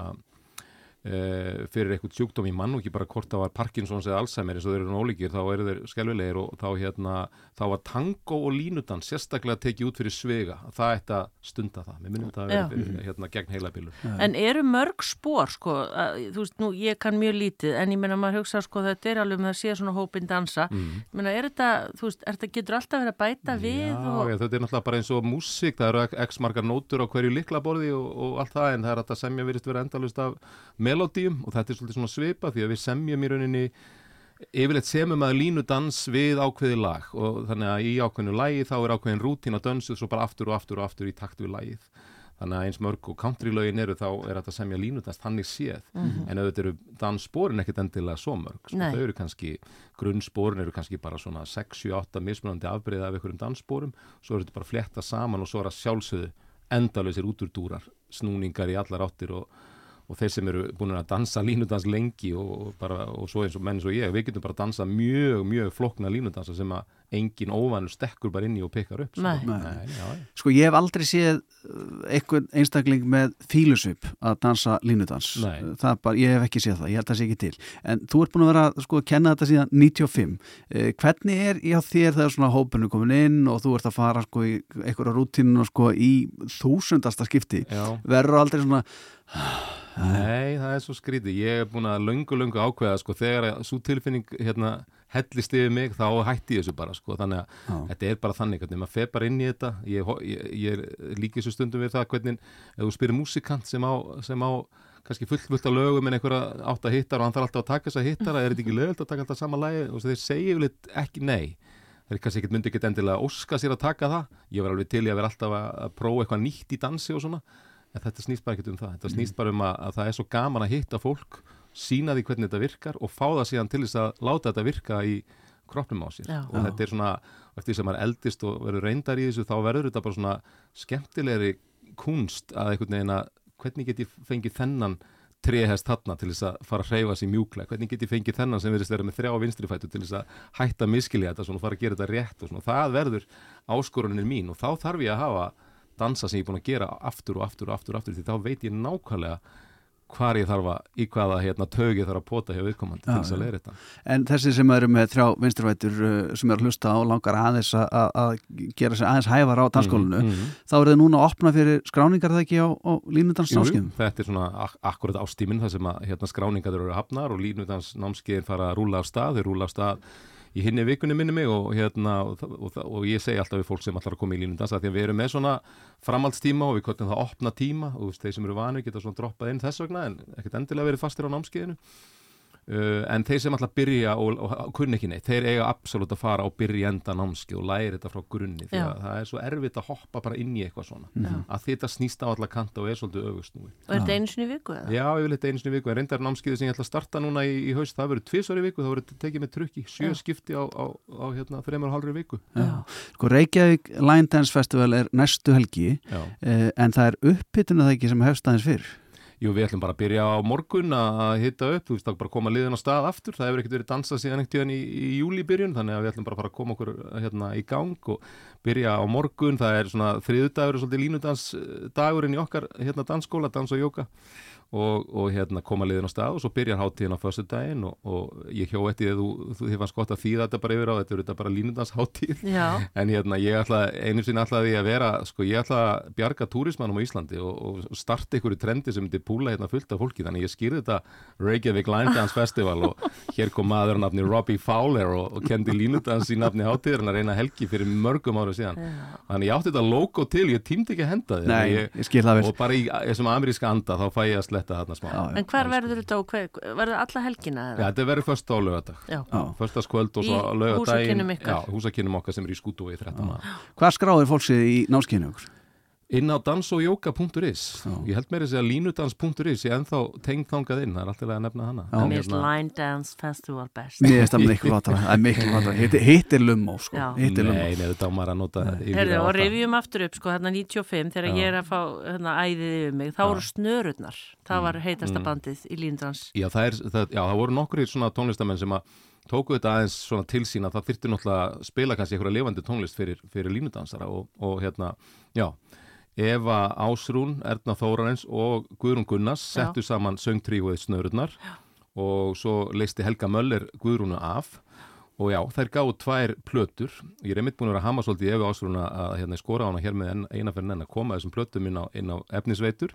J: fyrir eitthvað sjúkdóm í mann og ekki bara hvort það var Parkinsons eða Alzheimer eins og þeir eru ólíkir þá eru þeir skelvilegir og þá hérna þá var tango og línudan sérstaklega tekið út fyrir svega. Það ætti að stunda það. Mér minnum það að vera fyrir hérna gegn heilabilur
B: En eru mörg spór sko að, þú veist nú ég kann mjög lítið en ég menna maður hugsa sko þetta er alveg með að sé svona hópin dansa. Mm. menna er þetta þú veist er þetta getur alltaf verið að bæta já, við
J: og... Já þetta er náttúrulega bara eins og músík það eru x margar nótur á hverju liklaborði og, og allt það en það er að það semja virist vera endalust af melodíum og þetta er svolítið svona svipa því að við semjum í rauninni yfirleitt semum að línu dans við ákveði lag og þannig að í ákveðinu lagi þá er ákveðin rútín að dansu svo bara aftur og aftur og aftur í takt við lagið. Þannig að eins mörg og countrylögin eru þá er þetta semja línudans þannig séð. Mm -hmm. en auðvitað eru dansspórin ekkert endilega svo mörg sko, þau eru kannski, grunnspórin eru kannski bara svona 6-7-8 mismunandi afbreyða af einhverjum dansspórum, svo eru þetta bara fletta saman og svo er að sjálfsögðu endalösir úturdúrar, snúningar í allar áttir og og þeir sem eru búin að dansa línudans lengi og, bara, og svo eins og menn eins og ég, við getum bara að dansa mjög, mjög flokna línudansa sem að engin óvanur stekkur bara inn í og pekar upp.
B: Sko. Nei. Nei,
A: já, sko ég hef aldrei séð uh, einhvern einstakling með fílusvip að dansa línudans. Bara, ég hef ekki séð það, ég held að það sé ekki til. En þú ert búin að vera sko, að kenna þetta síðan 95. Eh, hvernig er í á þér þegar svona hópinu komin inn og þú ert að fara sko, í einhverja rútinu sko, í þúsundasta skipti? Verður aldrei svona
J: Nei, það er svo skrítið. Ég er búin að löngu, löngu ákveða sko þegar svo tilfinning hérna hellist yfir mig þá hætti ég þessu bara sko. Þannig að Já. þetta er bara þannig hvernig maður feð bara inn í þetta. Ég, ég, ég er líkið svo stundum við það hvernig ef þú spyrir músikant sem á, sem á kannski fullt fullt á lögum en einhverja átt að hittar og hann þarf alltaf að taka þess að hittara er þetta ekki lögult að taka alltaf sama lægi og þeir segja yfirleitt ekki nei. Þeir kannski ekkert myndi ekkert endilega óska sér að taka það. Ég var alveg til í að vera alltaf að prófa eitthvað nýtt í dansi og svona. En þetta snýst bara ekkert um það. Þetta snýst bara um að, að það er svo gaman að hitta fólk sína því hvernig þetta virkar og fá það síðan til þess að láta þetta virka í kroppnum á sér. Já. og þetta er svona, eftir sem maður eldist og verður reyndar í þessu, þá verður þetta bara svona skemmtilegri kunst að einhvern veginn að hvernig get ég fengið þennan trehest þarna til þess að fara að hreyfa sér mjúkla, hvernig get ég fengið þennan sem verðist vera með þrjá vinstrifætu til þess að hætta miskilja þetta og fara að gera þetta rétt og svona, það verður áskorunin mín og þá þarf ég að hafa dansa sem ég er búin að gera aftur og aftur og aftur, og aftur því þá veit ég nákvæmlega hvar ég þarf að, í hvaða hérna, tög ég þarf að pota hjá viðkomandi til þess að leira þetta.
A: En þessi sem eru með þrjá vinsturvætur uh, sem eru að hlusta á langar aðeins að gera sér aðeins hæfar á danskólinu, mm, mm, þá eru þið núna að opna fyrir skráningar það ekki á, á línudansnámskeiðum?
J: Þetta er svona ak akkurat ástíminn þar sem að hérna, skráningar eru að hafnar og línudansnámskeiðin fara að rúla á stað, þeir rúla á stað í hinni vikunni minni mig og, hérna, og, og, og ég segi alltaf við fólk sem ætlar að koma í línundans að því að við erum með svona framhaldstíma og við kvöldum það að opna tíma og þeir sem eru vanið geta svona droppað inn þess vegna en ekkert endilega verið fastir á námskeiðinu Uh, en þeir sem alltaf byrja og, og, og kunni ekki neitt, þeir eiga absolutt að fara á byrjenda námski og læri þetta frá grunni því að það er svo erfitt að hoppa bara inn í eitthvað svona, Já. að þetta snýst á alla kanta og er svolítið öfustnúi
B: Og er þetta einu sinni viku eða?
J: Já, ég vil þetta einu sinni viku, en reyndar námskiði sem ég ætla að starta núna í, í haust, það verður tvísari viku, það verður tekið með trukki, sjö Já. skipti á, á, á hérna, þreymur og halvri viku.
A: Sko Reykjavík Line Dance Festival er næstu helgi, eh, en það er upphittuna
J: Jú, við ætlum bara að byrja á morgun að hitta upp, þú veist, að bara koma liðin á stað aftur, það hefur ekkert verið dansað síðan ekkert í, í júlibyrjun, þannig að við ætlum bara að fara að koma okkur hérna í gang og byrja á morgun, það er svona þriðdagur og svolítið línudansdagurinn í okkar hérna dansskóla, dans og jóka og, og hérna koma liðin á stað og svo byrjar háttíðin á fyrstu daginn og, og ég hjó eftir því að þú, fannst gott að þýða þetta bara yfir á þetta er þetta bara línundans en hérna ég ætla einu sinni ætlaði að vera sko ég ætla að bjarga túrismannum á Íslandi og, og starta ykkur í trendi sem myndi púla hérna fullt af fólki. Þannig ég skýrði þetta Reykjavík Line Dance Festival og hér kom maður nafni Robbie Fowler og kendi línundans í nafni háttíðin að reyna helgi fyrir mörgum ára síðan. Þannig ég átti þetta logo til, ég tímdi ekki að henda
A: þið
J: og bara í þessum ameríska anda þá fæ ég að sletta þarna smá.
B: En hver verður þetta og hver, verður alla helgina?
J: Já, þetta verður först á lögadag. Förstaskvöld og svo lögadaginn. Já, húsakinnum okkar sem er í skútu og í 13.
A: Hvað skráður fólksið í námskynni okkur?
J: Inn á dansoyoga.is ég held mér að segja línudans.is ég ennþá tengd þangað inn, það er alltaf að nefna hana.
B: Mér finnst hérna- Line Dance Festival best.
A: Mér finnst það miklu vatara, það er lumó sko.
J: Nei, neður dámar að nota
B: Herðu, og revjum aftur upp sko, hérna 95 þegar já. ég er að fá hérna, æðið yfir mig, þá voru snörurnar. Það var mm. heitasta mm. bandið í línudans.
J: Já, það, er, það, já, það voru nokkur í svona tónlistamenn sem að tóku þetta aðeins svona til sín að það þyrti náttúrulega að spila kannski einhverja levandi tónlist fyrir, fyrir línudansara og, og hérna, já Eva Ásrún, Erna Þórarens og Guðrún Gunnars settu Já. saman söngtríuðið snörurnar Já. og svo leisti Helga Möller Guðrúnu af og já, þær gáðu tvær plötur ég er einmitt búin að vera hama svolítið Eva Ásrún að hérna, skora á hana hér með einaferðin en að koma þessum plötum inn á, inn á efnisveitur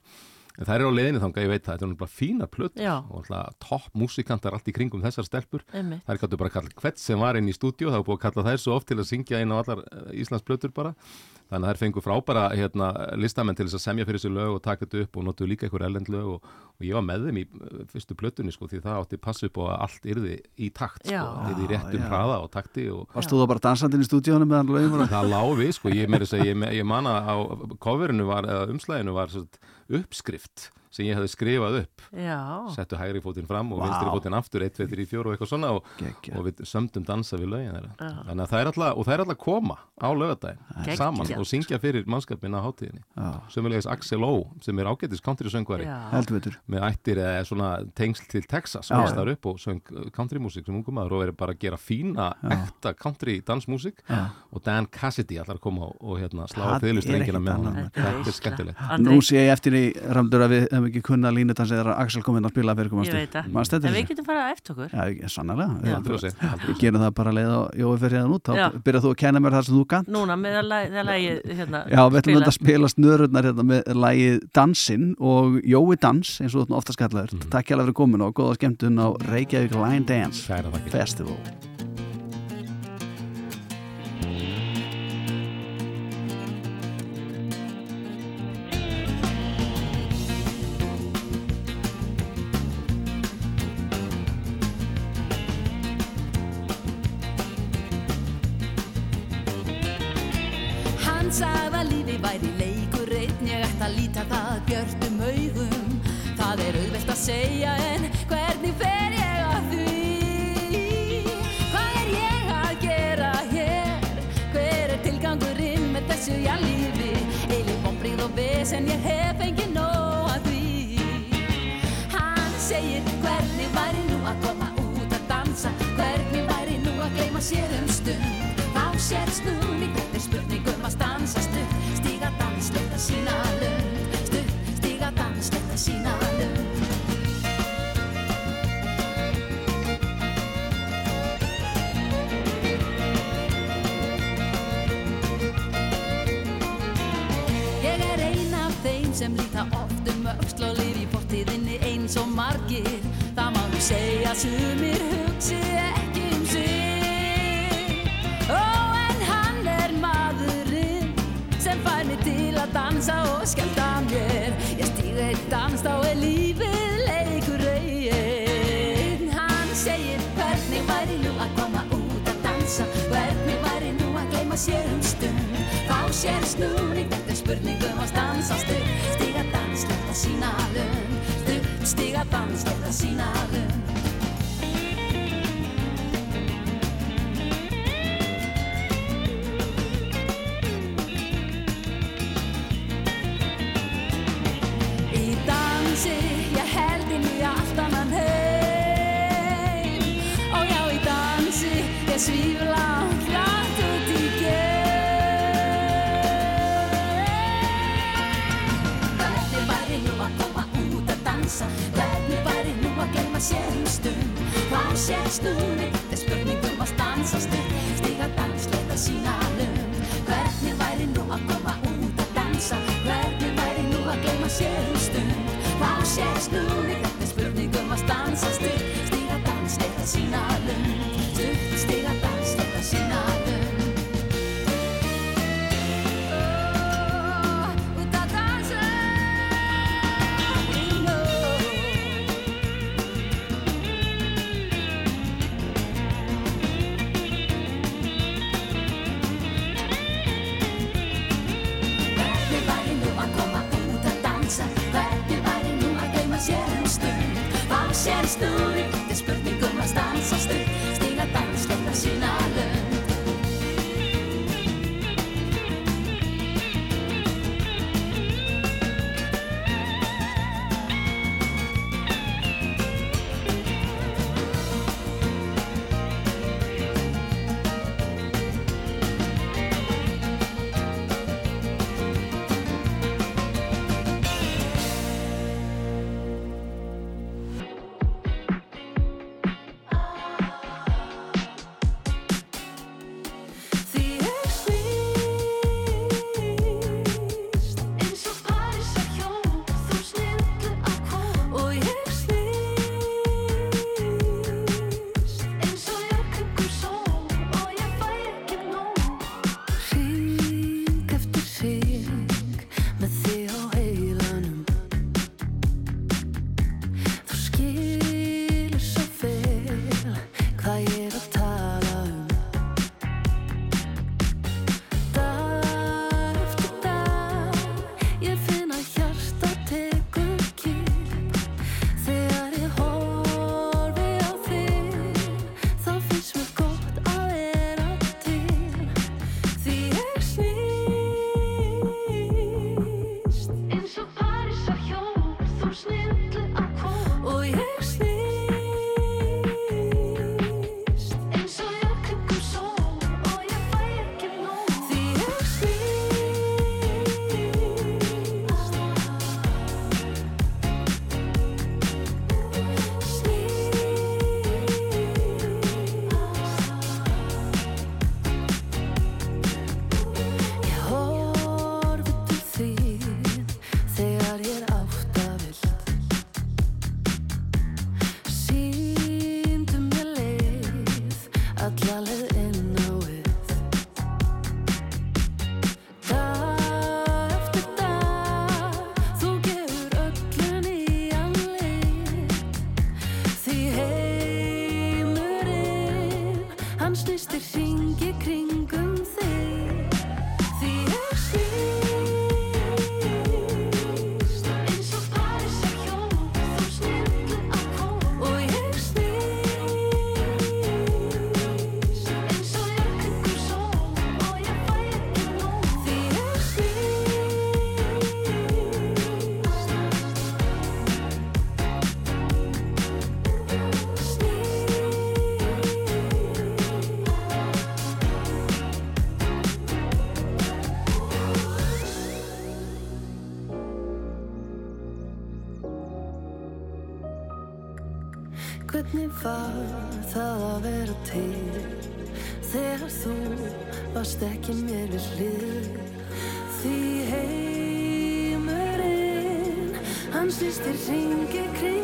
J: en það er á leiðinu þanga, ég veit það, þetta er náttúrulega fína plötur Já. og topp músikantar allt í kringum þessar stelpur. Það er kannski bara að kalla hvert sem var inn í stúdíu það er búin að kalla þær svo oft til að syngja inn á allar eh, Íslands plötur bara. Þannig að þær fengu frábæra hérna, listamenn til þess að semja fyrir þessu lög og taka þetta upp og notu líka einhver ellend lög og, og ég var með þeim í uh, fyrstu plötunni sko því það átti passu upp á að allt yrði í takt sko, yrði í réttum hraða og takti
A: Varst þú þá bara dansandinn í stúdíónu meðan lögum?
J: Það láfi sko, ég, ég, ég manna á coverinu var, eða umslæginu var uppskrift sem ég hefði skrifað upp. Já. settu hægri fótinn fram og wow. vinstri fótinn aftur 1, 2, 3, 4 og eitthvað svona og, og við sömdum dansa við lögin þeirra. Þannig að það er alltaf, og það er alltaf koma á lögadagin saman og syngja fyrir mannskapin á hátíðinni. Sömulegis Axel Ó sem er ágættis country-söngvari. Með ættir eða svona tengsl til Texas og þar upp og söng country-músík sem ungum aður og verið bara að gera fína ekta country-dansmúsík. Og Dan Cassidy allar koma og hérna, slá þauðlustrengina með hann þetta er skemmtilegt
A: Hefum ekki kunna línutans eða Axel kominn að spila fyrir
B: komast Ég veit það, en við getum farað eftir okkur.
A: Já, sannlega Við gerum það bara leið og jói fyrir það nút þá byrjað þú að kenna mér það sem þú gant
B: Núna með að lægi hérna,
A: Já, við ætlum að spila snururnar hérna, með lægi Dansinn og Jói Dans eins og þú ofta skallaður mm -hmm. Takk hjá að vera komin og góða skemmtun á Reykjavík Line Dance Festival hægt að líta það björnum haugum Það er auðvelt að
K: segja en hvernig fer ég að því? Hvað er ég að gera hér? Hver er tilgangurinn með þessu ég lífi? Eilum vonbríð og ves en ég hef engin nóg að því Hann segir hvernig væri nú að koma út að dansa Hvernig væri nú að gleima sér um stund Þá sér snúni, þetta er spurningum að stansa stund Stíga dans, leta sína að dansa og skjölda mér. Ég stýð eitt dans þá er lífið leikur eigin. Hann segir hvernig væri nú að koma út að dansa? Hvernig væri nú að gleima sér um stund? Fá sér snúning, þetta er spurningum að dansa stund Stíga dans, leta sína lund Stund, stíga dans, leta sína lund sér stúri Þeir spurningum um að stansa stund Stiga dansleita sína lönd Hvernig væri nú að koma út að dansa? Hvernig væri nú að gleyma sér um stund? Á sér
L: stúri var það að vera til Þegar þú varst ekki mér við hlið. Því heimurinn Hann sýstir ringi kringum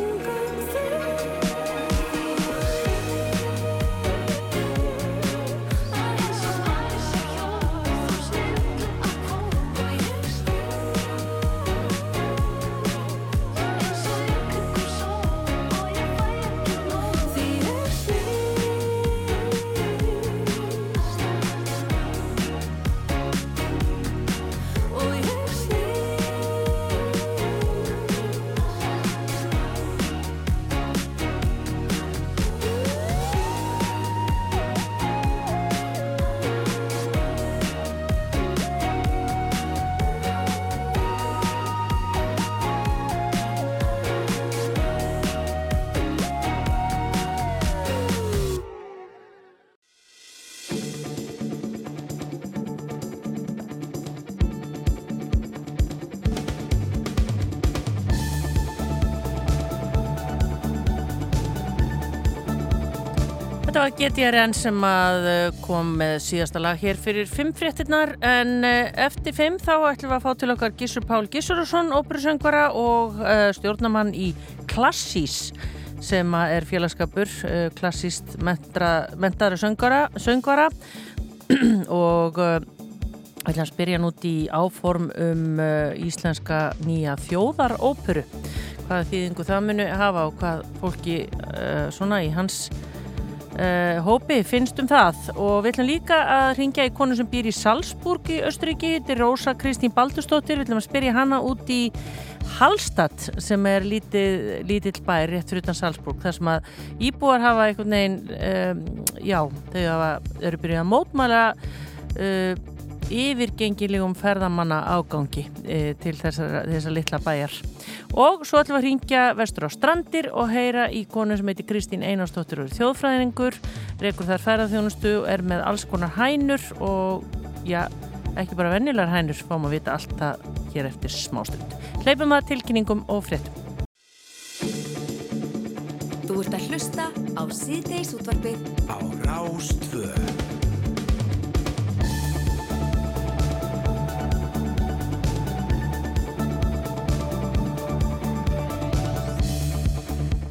B: Þetta var GTRN sem uh, kom með síðasta lag hér fyrir fimm fréttinnar en uh, eftir fimm þá ætlum við að fá til okkar Gissur Pál Gissurusson, óperusöngvara og uh, stjórnamann í Klassís sem er félagskapur klassíst mentara söngvara, og ætlum að spyrja nút í áform um íslenska nýja þjóðaróperu. Hvaða þýðingu það munu hafa og hvað fólki svona í hans Uh, hópi finnst um það og við ætlum líka að ringja í konu sem býr í Salzburg í Östuríki þetta er Rósa Kristín Baldurstóttir við ætlum að spyrja hana út í Hallstatt sem er lítill lítill bær rétt fyrir utan Salzburg þar sem að íbúar hafa einhvern veginn um, já, þau hafa, eru byrjuð að mótmæla uh, yfirgengilegum ferðamanna ágangi uh, til þessar, þessar litla bæjar Og svo ætlum við að ringja vestur á strandir og heyra í konu sem heitir Kristín Einarstóttir og er þjóðfræðingur, reykur þar ferðarþjónustu, er með alls konar hænur og já, ekki bara vennilar hænur, fáum að vita allt það hér eftir smástund. Hleypum að tilkynningum og fréttum.
H: Þú ert að hlusta á síðdeis útvarfið
E: á Rástföð.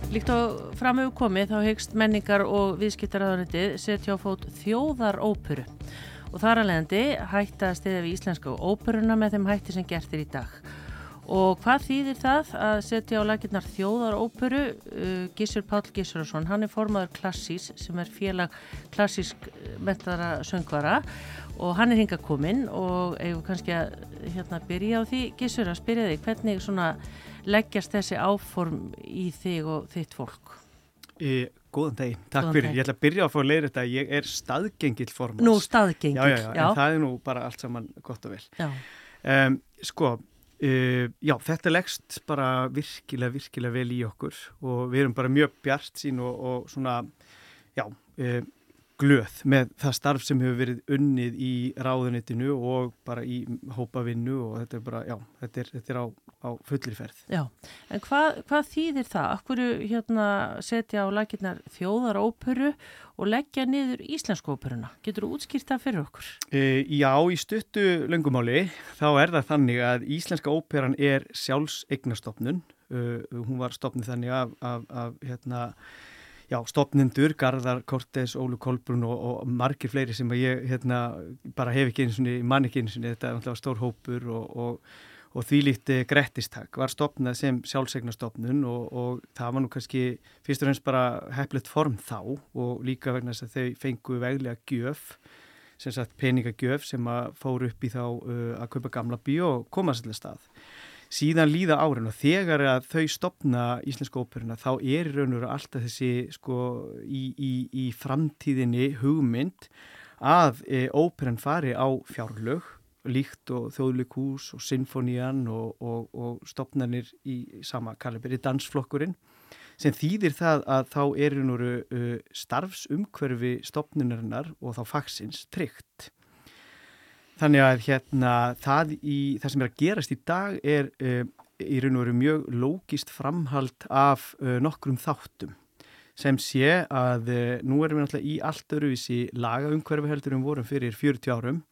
B: Líkt á framöfu komið þá hegst menningar og viðskiptaraðanitið setja á fót þjóðaróperu og þar að leiðandi hætta að stiðja við íslenska óperuna með þeim hætti sem gertir í dag. Og hvað þýðir það að setja á laginnar þjóðaróperu? Uh, Gissur Pál Gissurarsson, hann er formadur Klassís sem er félag klassísk metara söngvara og hann er hinga kominn og eigum kannski að hérna, byrja á því Gissur að spyrja þig hvernig svona leggjast þessi áform í þig og þitt fólk?
M: E, góðan deg, takk góðan fyrir. Deg. Ég ætla að byrja að fá að leira þetta. Ég er staðgengil formans.
B: Nú, staðgengil,
M: já. Já, já, já. En það er nú bara allt saman gott og vel. Já. Um, sko, uh, já, þetta leggst bara virkilega, virkilega vel í okkur og við erum bara mjög bjart sín og, og svona, já, uh, glöð með það starf sem hefur verið unnið í ráðunitinu og bara í hópavinnu og þetta er bara, já, þetta er, þetta er á, á fullir ferð.
B: Já, en hvað, hvað þýðir það? Akkur hérna, setja á laginnar þjóðaróperu og leggja niður íslensku óperuna? Getur þú útskýrt það fyrir okkur?
M: E, já, í stuttu löngumáli þá er það þannig að íslenska óperan er sjálfsegnastofnun. Uh, hún var stofnið þannig af, af, af hérna já, stopnindur, Garðar, Kortes, Ólu Kolbrún og, og margir fleiri sem ég hérna, bara hef ekki eins og mann ekki eins og þetta er stór hópur og, og, og því líti grettistak var stopnað sem sjálfsegnastofnun og það var nú kannski fyrst og fremst bara heflet form þá og líka vegna þess að þau fengu veglega gjöf sem sagt peningagjöf sem að fóru upp í þá uh, að kaupa gamla bíó og koma svolítið stað síðan líða árin og þegar að þau stopna Íslensku óperuna þá er í raun og veru alltaf þessi sko í, í, í framtíðinni hugmynd að e, óperan fari á fjárlög líkt og þjóðlikús og sinfonían og, og, og stopnarnir í sama kalibri, dansflokkurinn sem þýðir það að þá er í raun og veru uh, starfsumhverfi stopnunarinnar og þá fagsins tryggt Þannig að hérna það, í, það sem er að gerast í dag er uh, í raun og veru mjög lógist framhald af uh, nokkrum þáttum sem sé að uh, nú erum við náttúrulega í allt öruvísi lagaumhverfi heldur um vorum fyrir 40 árum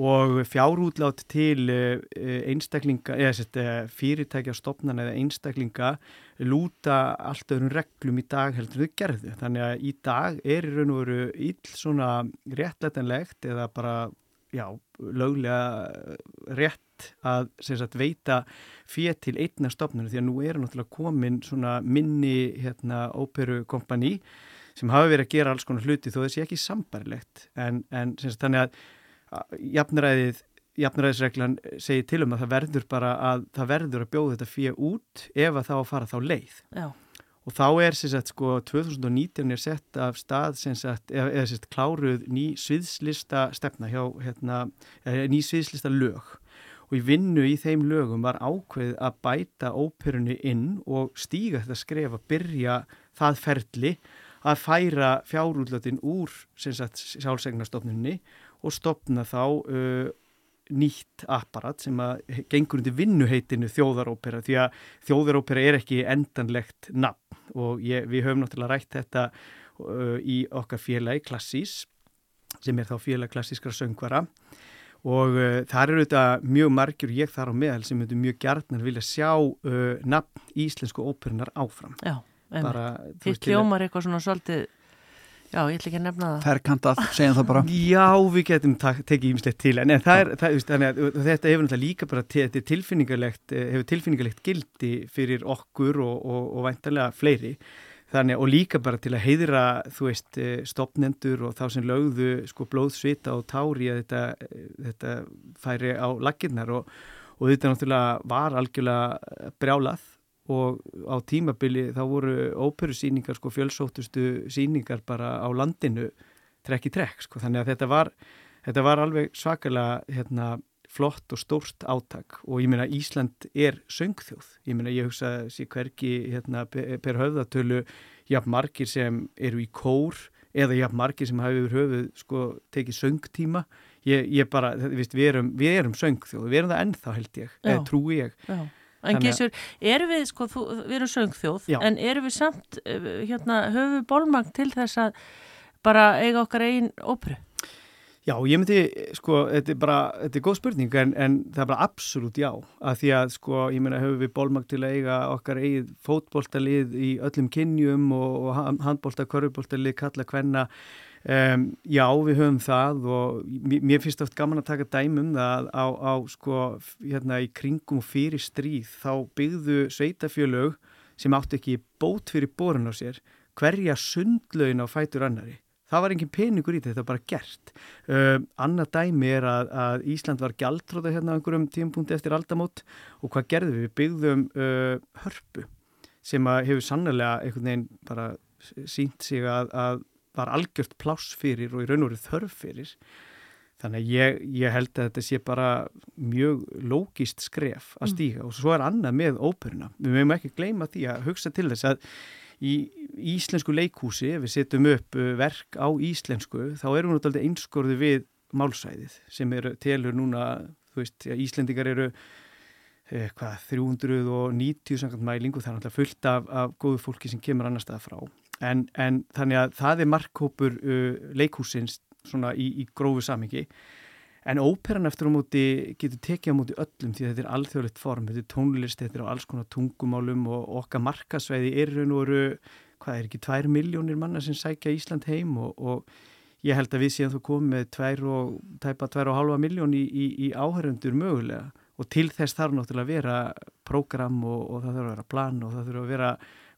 M: og fjárútlátt til einstaklinga, eða sett, fyrirtækja stopnan eða einstaklinga lúta allt öðrum reglum í dag heldur þau gerðu. Þannig að í dag er í raun og veru íll svona réttlætanlegt eða bara já, löglega rétt að sagt, veita fér til einna stopnuna því að nú er náttúrulega komin minni hérna óperukompani sem hafa verið að gera alls konar hluti þó þessi ekki sambarilegt en, en sagt, þannig að jafnræðið jafnræðisreglan segir til um að það verður bara að það verður að bjóða þetta fér út ef að þá að fara þá leið.
B: Já
M: og þá er sem sagt sko 2019 er sett af stað sem sagt eða, eða sem sagt kláruð ný sviðslista stefna hjá hérna ný sviðslista lög. Og í vinnu í þeim lögum var ákveð að bæta óperunni inn og stíga þetta skref að byrja það ferli að færa fjárútlötin úr sem sagt sjálfsegnarstofnunni og stopna þá uh, nýtt apparat sem að gengur undir vinnuheitinu þjóðarópera því að þjóðarópera er ekki endanlegt nafn. Og ég, við höfum náttúrulega rætt þetta uh, í okkar félagi Klassís sem er þá félag klassískra söngvara. Og uh, það eru þetta mjög margjur ég þar á meðal sem myndur mjög gjarnar vilja sjá uh, nafn íslensku óperunar áfram.
B: Já, þitt hljómar eitthvað svona svolítið Já, ég ætla ekki að nefna það.
A: Ferkantað, segjum það bara.
M: Já, við getum tekið ímslegt til, en það er, það, þannig að þetta hefur náttúrulega líka bara til, tilfinningarlegt, eh, hefur tilfinningarlegt gildi fyrir okkur og, og, og væntalega fleiri. Þannig og líka bara til að heiðra, þú veist, eh, stopnendur og þá sem lögðu sko blóðsvita og tári að þetta, eh, þetta færi á laginnar og, og þetta náttúrulega var algjörlega brjálað og á tímabili þá voru óperusýningar sko fjölsóttustu síningar bara á landinu trekk í trekk sko. Þannig að þetta var, þetta var alveg svakalega hérna, flott og stórt áttak og ég meina Ísland er söngþjóð, ég meina ég hugsa sér hverki hérna, per höfðatölu jafn margir sem eru í kór eða jafn margir sem hafi yfir höfuð sko tekið söngtíma. Ég, ég bara, við erum, við erum söngþjóð. Við erum það ennþá held ég, eða trúi ég.
B: Já En Gísur, erum við, sko, þú, við erum söngþjóð, Já. en erum við samt, eh, hérna, höfum við bólmang til þess að bara eiga okkar einn óperu?
M: Já, ég myndi, sko, þetta er bara, þetta er góð spurning, en, en það er bara absolutt já, að því að, sko, ég meina, höfum við bólmang til að eiga okkar eigið fótbóltalið í öllum kynjum og, og handbólta, körubóltalið, kalla hvenna, Um, já, við höfum það og mér finnst oft gaman að taka dæmum það á, á sko, hérna í kringum fyrir stríð þá byggðu sveitafjölög sem átti ekki bót fyrir borun á sér hverja sundlaun á fætur annari. Það var engin peningur í þetta, þetta var bara gert. Um, Anna dæmi er að, að Ísland var gjaldróða hérna á einhverjum tímpunkti eftir aldamót og hvað gerðum við? Við byggðum uh, hörpu sem hefur sannlega einhvern veginn bara sínt sig að, að var algjört pláss fyrir og í raun og verið þörf fyrir. Þannig að ég, ég held að þetta sé bara mjög lógist skref að stíga. Mm. og svo er annað með óperuna. Við mögum ekki gleyma því að hugsa til þess að í íslensku leikhúsi ef við setjum upp uh, verk á íslensku þá erum við náttúrulega einskorði við málsæðið sem eru telur núna þú veist, já, Íslendingar eru eh, hvað, 390 samkvæmt mælingu, það er náttúrulega fullt af, af góðu fólki sem kemur annar stað frá en, en þannig að það er markkópur uh, leikhúsins svona í, í grófu samingi en óperan eftir á móti getur tekið á móti öllum því þetta er alþjóðlegt form, þetta er tónlist, þetta er á alls konar tungumálum og okkar markasveiði er raun og veru, hvað er ekki, tvær miljónir manna sem sækja Ísland heim og, og ég held að við séum þú komið með tvær og, tæpa tvær og halva miljón í, í, í áhörundur mögulega. Og til þess þarf náttúrulega að vera prógram og, og það þarf að vera plan og það þarf að vera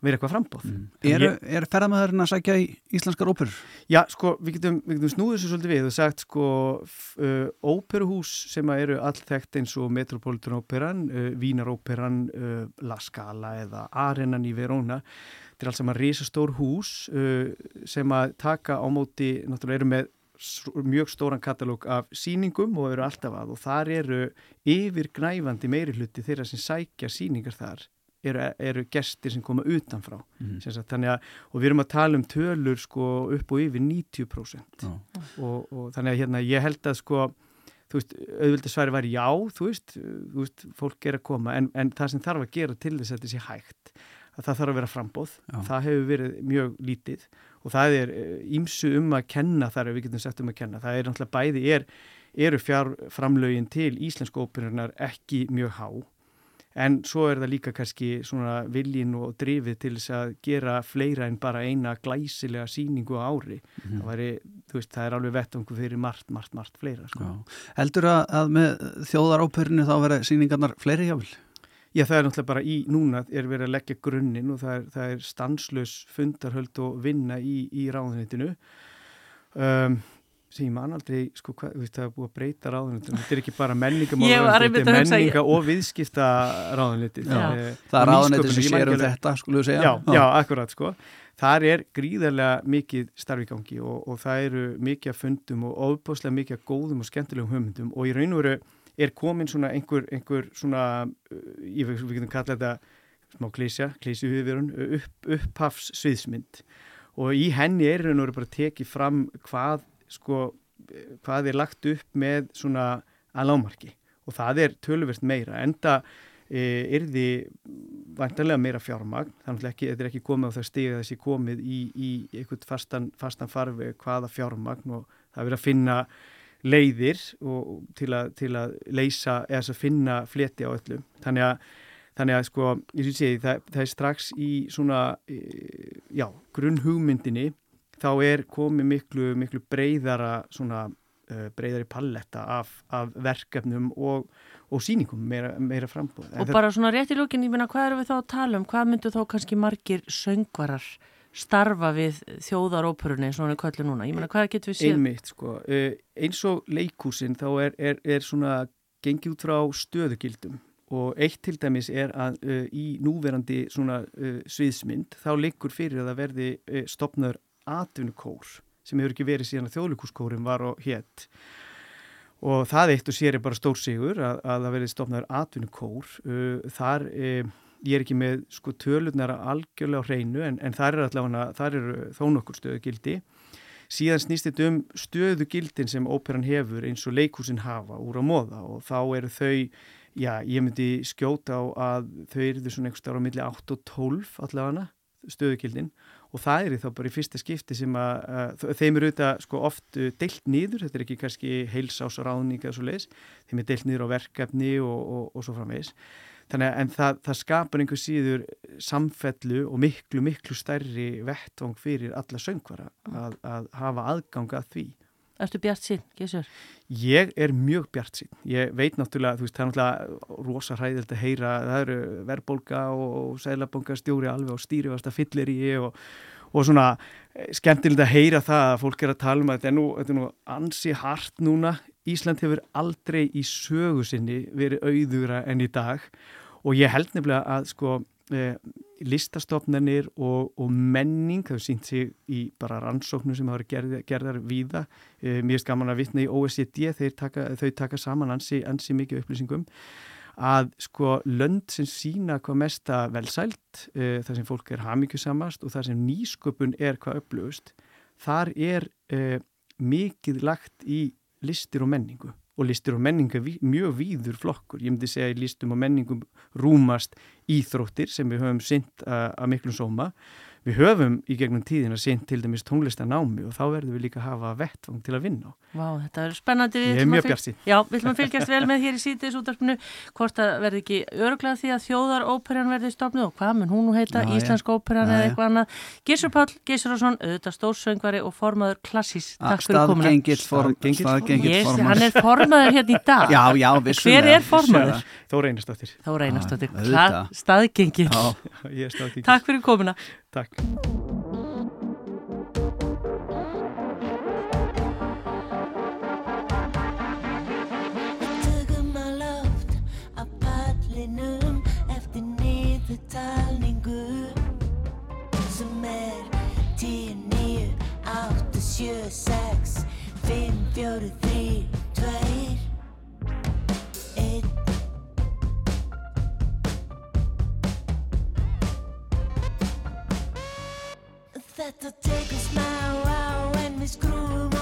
M: vera eitthvað frambóð. Mm.
A: Er, er ferðamæðurinn að sækja í íslenskar óperur?
M: Já, sko, við getum, við getum snúðið þessu svolítið við og sagt, sko, uh, óperuhús sem eru allþekkt eins og Metropolitan Óperan, uh, Vínaróperan, uh, La Scala eða Arenan í Verona, þetta er alls saman risastór hús uh, sem að taka á móti, náttúrulega eru með mjög stóran katalóg af síningum og eru alltaf að og þar eru yfir gnæfandi meiri hluti þeirra sem sækja síningar þar eru, eru gestir sem koma utanfrá mm. sagt, að, og við erum að tala um tölur sko upp og yfir 90% oh. og, og þannig að hérna ég held að sko veist, auðvildasværi væri já, þú veist, þú veist fólk er að koma, en, en það sem þarf að gera til þess að þetta sé hægt að það þarf að vera frambóð. Já. Það hefur verið mjög lítið og það er ímsu eh, um að kenna þar við getum sett um að kenna. Það er náttúrulega bæði er, eru fjárframlögin til Íslensku óperunar ekki mjög há en svo er það líka kannski svona viljin og drifið til þess að gera fleira en bara eina glæsilega síningu á ári. Mm -hmm. það, væri, veist, það er alveg vettangu fyrir margt, margt, margt fleira. Sko.
A: Heldur að, að með þjóðaróperinu þá verða síningarnar fleiri jáfnvel?
M: Já, það er náttúrulega bara í núna er verið að leggja grunninn og það er, það er stanslös fundarhöld og vinna í, í ráðunitinu. Um, sem ég man aldrei, sko, hvað, veist, það er búið að breyta ráðunlítið, þetta er ekki bara menningamál þetta er menninga og viðskipta ráðunlítið
A: það er, er ráðunlítið sem sér um þetta, skulle við segja.
M: Já, já, akkurat, sko. Þar er gríðarlega mikið starfigangi og, og það eru mikið að fundum og óbúslega mikið að góðum og skemmtilegum höfundum og í raun og veru er komin svona einhver, einhver svona, ég veit, við getum kallað þetta smá klísja, klísjuhufjörun upp, upphafs sviðsmynd og í henni er raun og veru bara tekið fram hvað sko hvað er lagt upp með svona að lámarki og það er tölverst meira enda e, er því vantarlega meira fjármagn. Þannig að þetta er ekki komið á það stiga þessi komið í, í einhvern fastan, fastan farfi hvaða fjármagn og það er að finna leiðir og, til, að, til að leysa eða að finna fleti á öllu þannig að, þannig að sko, ég syns ég, það, það er strax í svona, e, já, grunnhugmyndinni þá er komið miklu, miklu breyðara svona uh, breyðari palletta af, af verkefnum og, og síningum meira, meira frambóð.
B: Og bara svona rétt í lókin, ég minna, hvað eru við þá að tala um? Hvað myndu þá kannski margir söngvarar starfa við þjóðaróperunni svona kvöldu núna? Ég minna, hvað getur við séð?
M: Einmitt, sko. Uh, eins og leikúsin þá er, er, er svona gengið út frá stöðugildum og eitt til dæmis er að uh, í núverandi svona uh, sviðsmynd þá leikur fyrir að það verði uh, stopnaður atvinnukór sem hefur ekki verið síðan að þjóðlíkuskórin var og hétt og það eitt og sér er bara stórsigur að, að það verið stofnaður atvinnukór. Uh, þar eh, ég er ekki með sko tölunara algjörlega á hreinu en, en þar er allavega þar eru þó nokkur stöðugildi. Síðan snýst þetta um stöðugildin sem óperan hefur eins og leikúsin hafa úr á móða og þá eru þau já, ég myndi skjóta á að þau eru þau svona einhverstað á milli 8 og 12 allavega stöðugildin og það er þá bara í fyrsta skipti sem að, að þeim eru auðvitað sko oft uh, deilt nýður, þetta er ekki kannski heilsásráðning eða svo leiðis, þeim er deilt nýður á verkefni og, og, og svo framvegis. Þannig að það, það skapar einhver síður samfellu og miklu miklu stærri vettvang fyrir alla söngvara að, að hafa aðganga að því
B: Erstu bjart sín, Gísur?
M: Ég er mjög bjart sín. Ég veit náttúrulega, þú veist, það er náttúrulega rosa hræðild að heyra, það eru verðbólka og sælabanka stjóri alveg á stýrifasta fyllir í og, og svona eh, skemmtilegt að heyra það að fólk er að tala um að þetta er nú, þetta er nú ansi hart núna. Ísland hefur aldrei í sögu sinni verið auðura enn í dag og ég held nefnilega að sko eh, listastofnarnir og, og menning, það hefur sínt sig í bara rannsóknu sem hafa gerð, gerðar víða. Eh, mér er skaman að vitna í OECD, taka, þau taka saman ansi, ansi mikið upplýsingum að sko lönd sem sína hvað mesta velsælt, eh, þar sem fólk er hamingjusamast og þar sem nýsköpun er hvað upplöfust, þar er eh, mikið lagt í listir og menningu og listir og menninga mjög víður flokkur. Ég myndi segja að listum og menningum rúmast íþróttir sem við höfum synt að miklum sóma við höfum í gegnum tíðin að sýnt til dæmis tónlistanámi og þá verðum við líka að hafa vettvang til að vinna.
B: Vá, þetta er spennandi.
M: Ég er mjög bjart sín.
B: Já, við ætlum að fylgjast vel með hér í sítiðs útarpinu hvort að verði ekki öruglega því að þjóðaróperan verði stofnuð og hvað mun hún nú heita, Já, Íslensk óperan eða eitthvað annað. Gísur Pál Gísurarsson, auðvitað stórsöngvari og formaður klassís.
A: Takk fyrir komuna. Staðgengill
B: form, hann er formaður hérna í dag.
A: Já, já,
B: vissulega. Hver er formaður?
M: Þó reynastóttir.
B: Þó reynastóttir. Staðgengill. Takk fyrir komuna.
M: Takk.
L: Tökum Þetta tekur smá á en við skrúum okkur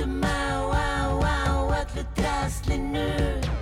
N: Láttu má á
O: á öllu draslinu.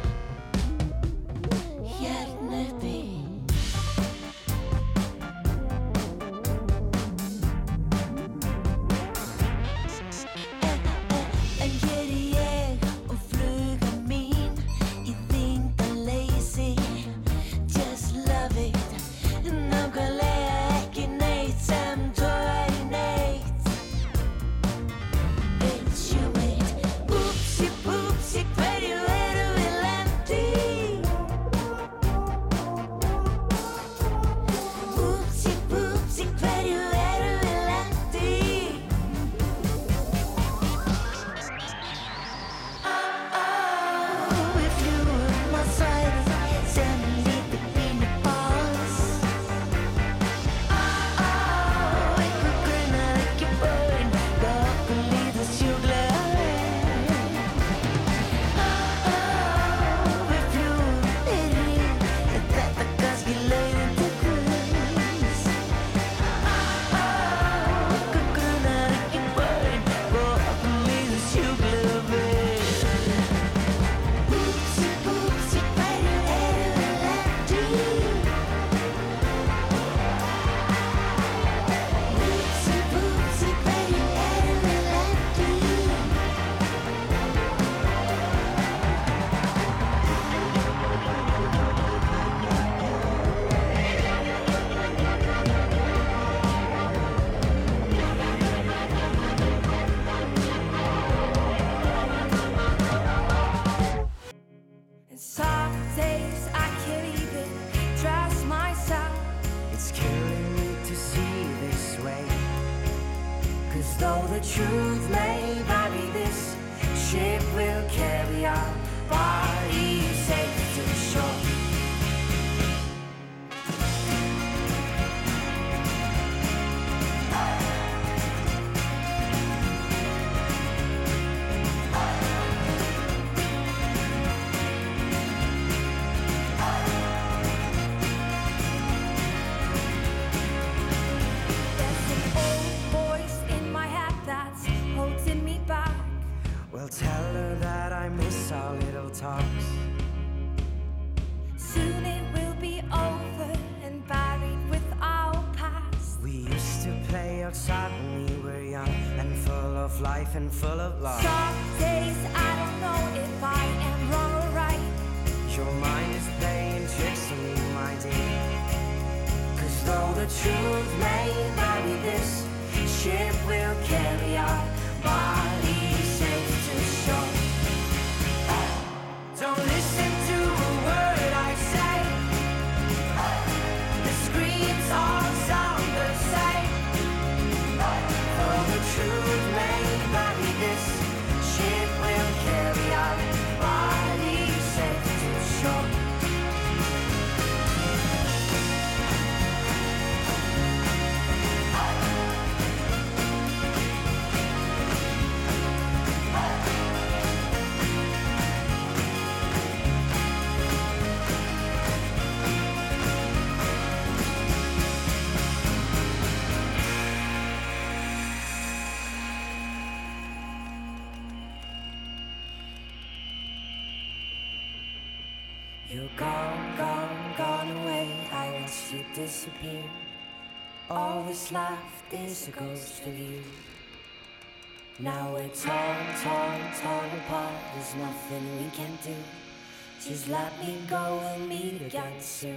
P: always laughed is a ghost of you. Now we're torn, torn, torn apart. There's nothing we can do. Just let me go, we'll meet again soon.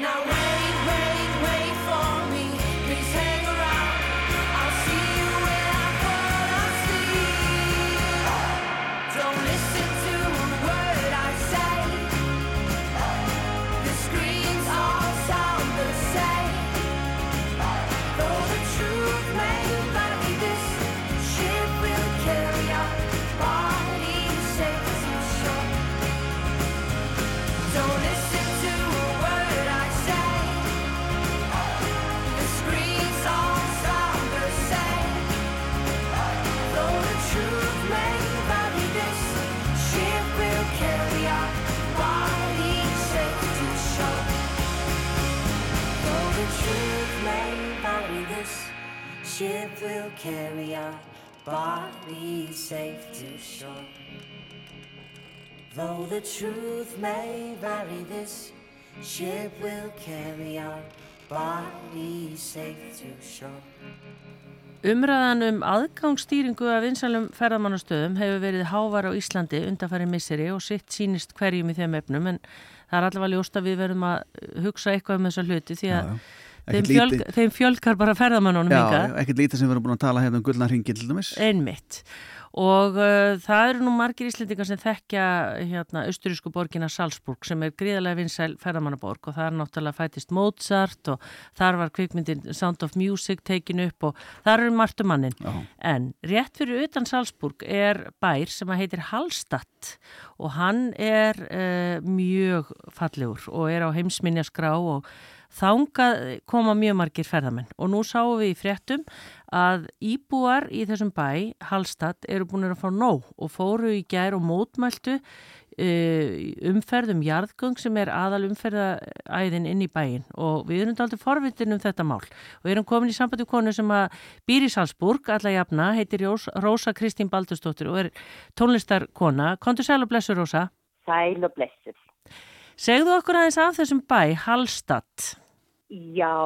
P: Now wait, wait, wait for me. Please hang around. ship will carry our bodies safe to shore. Though the truth may vary, this ship will carry our bodies safe to shore.
B: Umræðan um aðgangsstýringu af vinsalum ferðamannastöðum hefur verið hávar á Íslandi undanfæri misseri og sitt sínist hverjum í þeim efnum en það er allavega ljóst að við verum að hugsa eitthvað um þessa hluti því að ja. Þeim, fjölg, þeim fjölkar bara ferðamannunum
A: Já, ekkert lítið sem við erum búin að tala hérna um gullna hringi til dæmis.
B: Einmitt. Og uh, það eru nú margir íslendingar sem þekkja hérna austurísku borgina Salzburg sem er gríðarlega vinsæl ferðamannaborg og það er náttúrulega fætist Mozart og þar var kvikmyndin Sound of Music tekin upp og þar eru margt um en rétt fyrir utan Salzburg er bær sem að heitir Hallstatt og hann er uh, mjög fallegur og er á heimsminjaskrá og Þángað koma mjög margir ferðamenn og nú sáum við í fréttum að íbúar í þessum bæ, Hallstatt, eru búin að fá nóg og fóru í gær og mótmæltu uh, umferðum jarðgöng sem er aðal umferðaæðin inn í bæin og við erum aldrei forvitin um þetta mál og erum komin í sambandi konu sem að býr í Salzburg, alla jafna, heitir Rósa Kristín Baldurstóttir og er tónlistarkona. Kontur sæl og blessur, Rósa?
Q: Sæl og blessur.
B: Segðu okkur aðeins af þessum bæ, Hallstatt.
Q: Já,